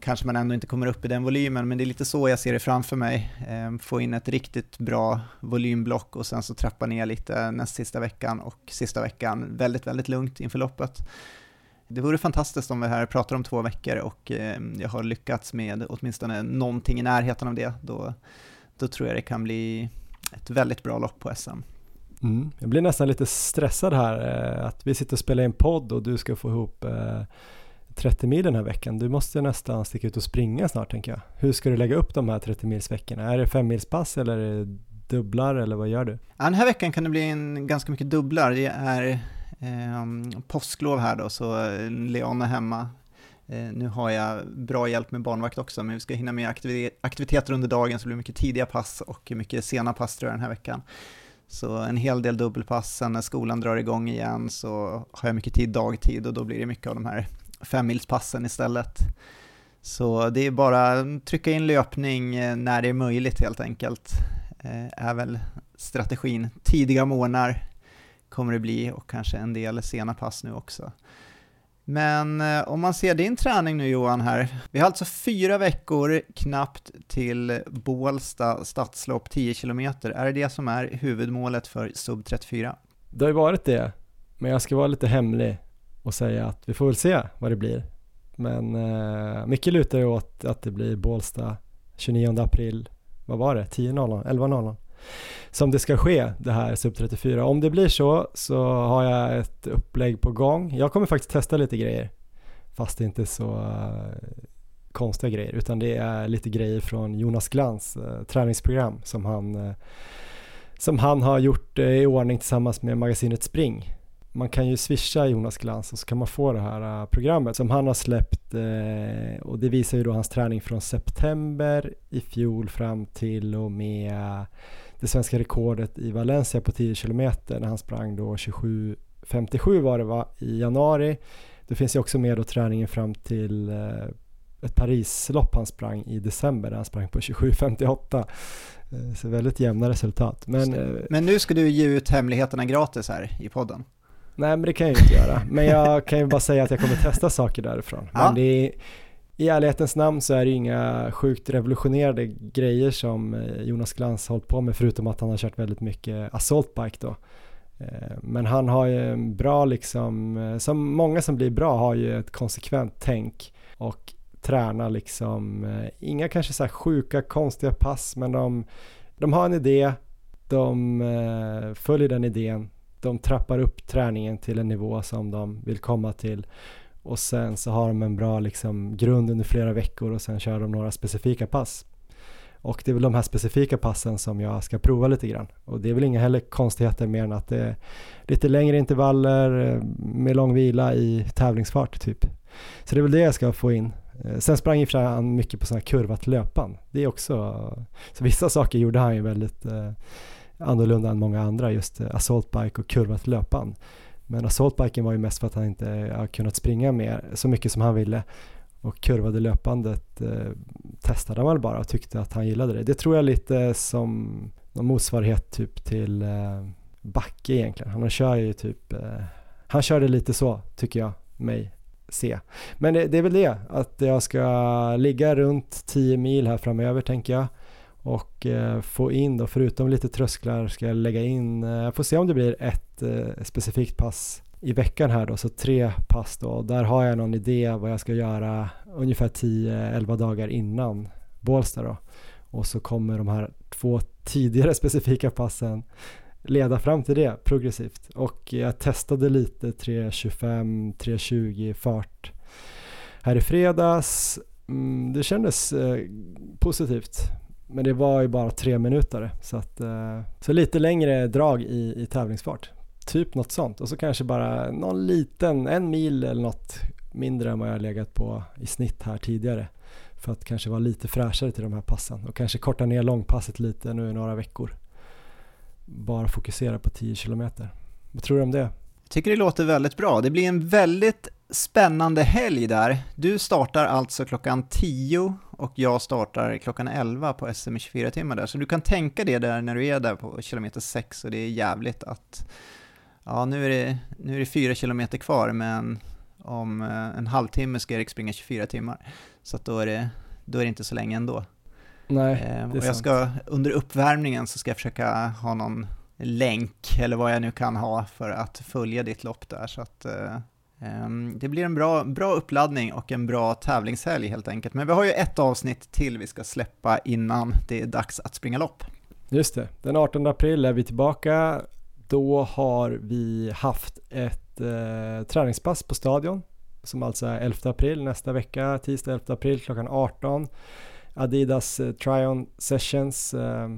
kanske man ändå inte kommer upp i den volymen, men det är lite så jag ser det framför mig. Få in ett riktigt bra volymblock och sen så trappa ner lite näst sista veckan och sista veckan väldigt, väldigt lugnt inför loppet det vore fantastiskt om vi här pratar om två veckor och eh, jag har lyckats med åtminstone någonting i närheten av det. Då, då tror jag det kan bli ett väldigt bra lopp på SM. Mm. Jag blir nästan lite stressad här eh, att vi sitter och spelar in podd och du ska få ihop eh, 30 mil den här veckan. Du måste nästan sticka ut och springa snart tänker jag. Hur ska du lägga upp de här 30 milsveckorna? Är det fem milspass eller är det dubblar eller vad gör du? Ja, den här veckan kan det bli en, ganska mycket dubblar. Det är eh, påsklov här då, så eh, Leon är hemma. Eh, nu har jag bra hjälp med barnvakt också, men vi ska hinna med aktiviteter under dagen, så det blir mycket tidiga pass och mycket sena pass tror jag den här veckan. Så en hel del dubbelpass, sen när skolan drar igång igen så har jag mycket tid dagtid och då blir det mycket av de här femmilspassen istället. Så det är bara trycka in löpning eh, när det är möjligt helt enkelt, eh, är väl strategin. Tidiga morgnar kommer det bli och kanske en del sena pass nu också. Men eh, om man ser din träning nu Johan här, vi har alltså fyra veckor knappt till Bålsta stadslopp 10 km. Är det det som är huvudmålet för sub 34? Det har ju varit det, men jag ska vara lite hemlig och säga att vi får väl se vad det blir. Men eh, mycket lutar ju åt att det blir Bålsta 29 april, vad var det, 10.00, 11.00 som det ska ske, det här sub 34. Om det blir så, så har jag ett upplägg på gång. Jag kommer faktiskt testa lite grejer, fast det inte så eh, konstiga grejer, utan det är lite grejer från Jonas Glans eh, träningsprogram som han, eh, som han har gjort i ordning tillsammans med magasinet Spring man kan ju swisha Jonas Glans och så kan man få det här programmet som han har släppt och det visar ju då hans träning från september i fjol fram till och med det svenska rekordet i Valencia på 10 km när han sprang då 27.57 var det va, i januari. Det finns ju också med då träningen fram till eh, ett Parislopp han sprang i december där han sprang på 27.58. Eh, så väldigt jämna resultat. Men, Men nu ska du ge ut hemligheterna gratis här i podden. Nej men det kan jag ju inte göra. Men jag kan ju bara säga att jag kommer testa saker därifrån. Ja. Men det är, i ärlighetens namn så är det inga sjukt revolutionerande grejer som eh, Jonas Glans hållit på med förutom att han har kört väldigt mycket assaultbike då. Eh, men han har ju en bra liksom, eh, som många som blir bra har ju ett konsekvent tänk och tränar liksom, inga kanske så här sjuka konstiga pass men de, de har en idé, de följer den idén de trappar upp träningen till en nivå som de vill komma till och sen så har de en bra liksom, grund under flera veckor och sen kör de några specifika pass. Och det är väl de här specifika passen som jag ska prova lite grann. Och det är väl inga heller konstigheter mer än att det är lite längre intervaller eh, med lång vila i tävlingsfart typ. Så det är väl det jag ska få in. Eh, sen sprang ju han mycket på sådana här kurvat löpan. Det är också, så vissa saker gjorde han ju väldigt eh, annorlunda än många andra, just assault assaultbike och kurvat löpan. Men assaultbiken var ju mest för att han inte har kunnat springa mer så mycket som han ville och kurvade löpandet eh, testade han väl bara och tyckte att han gillade det. Det tror jag lite som någon motsvarighet typ till eh, Backe egentligen. Han kör ju typ, eh, han körde lite så tycker jag mig se. Men det, det, är väl det, att jag ska ligga runt 10 mil här framöver tänker jag och eh, få in då, förutom lite trösklar ska jag lägga in, eh, jag får se om det blir ett eh, specifikt pass i veckan här då, så tre pass då. Där har jag någon idé vad jag ska göra ungefär 10-11 dagar innan Bålsta då. Och så kommer de här två tidigare <laughs> specifika passen leda fram till det progressivt. Och jag testade lite 3.25, 3.20 fart här i fredags. Mm, det kändes positivt men det var ju bara tre minuter så att eh, så lite längre drag i, i tävlingsfart. Typ något sånt och så kanske bara någon liten, en mil eller något mindre än vad jag legat på i snitt här tidigare. För att kanske vara lite fräschare till de här passen och kanske korta ner långpasset lite nu i några veckor. Bara fokusera på 10 kilometer. Vad tror du om det? Jag tycker det låter väldigt bra. Det blir en väldigt spännande helg där. Du startar alltså klockan 10 och jag startar klockan 11 på SM i 24 timmar där. Så du kan tänka det där när du är där på kilometer 6 och det är jävligt att ja, nu är det, nu är det 4 kilometer kvar men om eh, en halvtimme ska Erik springa 24 timmar. Så då, är det, då är det inte så länge ändå. Nej, ehm, och jag ska, under uppvärmningen så ska jag försöka ha någon länk eller vad jag nu kan ha för att följa ditt lopp där. Så att, eh, Ehm, det blir en bra, bra uppladdning och en bra tävlingshelg helt enkelt. Men vi har ju ett avsnitt till vi ska släppa innan det är dags att springa lopp. Just det, den 18 april är vi tillbaka. Då har vi haft ett eh, träningspass på Stadion som alltså är 11 april nästa vecka, tisdag 11 april klockan 18. Adidas eh, Tryon Sessions eh,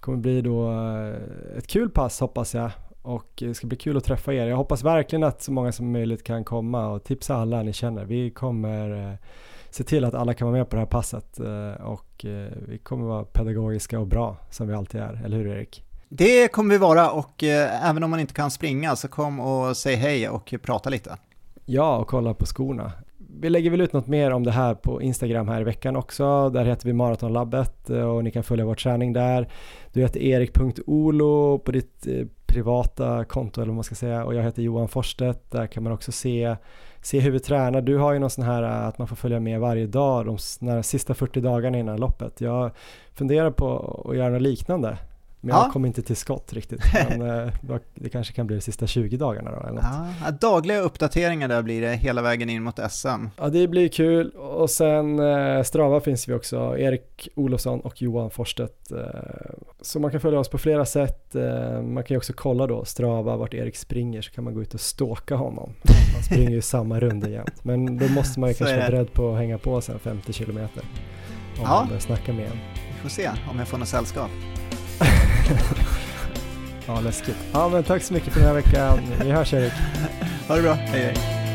kommer bli då eh, ett kul pass hoppas jag och det ska bli kul att träffa er. Jag hoppas verkligen att så många som möjligt kan komma och tipsa alla ni känner. Vi kommer eh, se till att alla kan vara med på det här passet eh, och eh, vi kommer vara pedagogiska och bra som vi alltid är, eller hur Erik? Det kommer vi vara och även om man inte kan springa så kom och säg hej och prata lite. Ja, och kolla på skorna. Vi lägger väl ut något mer om det här på Instagram här i veckan också. Där heter vi Maratonlabbet och ni kan följa vår träning där. Du heter erik.olo på ditt privata konto eller vad man ska säga och jag heter Johan Forstedt. Där kan man också se, se hur vi tränar. Du har ju någon sån här eh, att man får följa med varje dag de sista 40 dagarna innan loppet. Jag funderar på att göra något liknande. Men Ja. jag kom inte till skott riktigt. <laughs> Men eh, det kanske kan bli de sista 20 dagarna då eller något. Ja, dagliga uppdateringar där blir det hela vägen in mot SM. Ja, det blir kul. Och sen eh, Strava finns vi också. Erik Olofsson och Johan Forstedt. Eh, så man kan följa oss på flera sätt. Man kan ju också kolla då Strava, vart Erik springer, så kan man gå ut och stalka honom. Han springer ju samma runda jämt. Men då måste man ju Så kanske vara beredd på att hänga på sen 50 kilometer. Om Ja. man börjar snacka med en. Vi får se om jag får något sällskap. Ja, läskigt. Ja, men tack så mycket för den här veckan. Vi hörs Erik. Ha det bra, hej hej.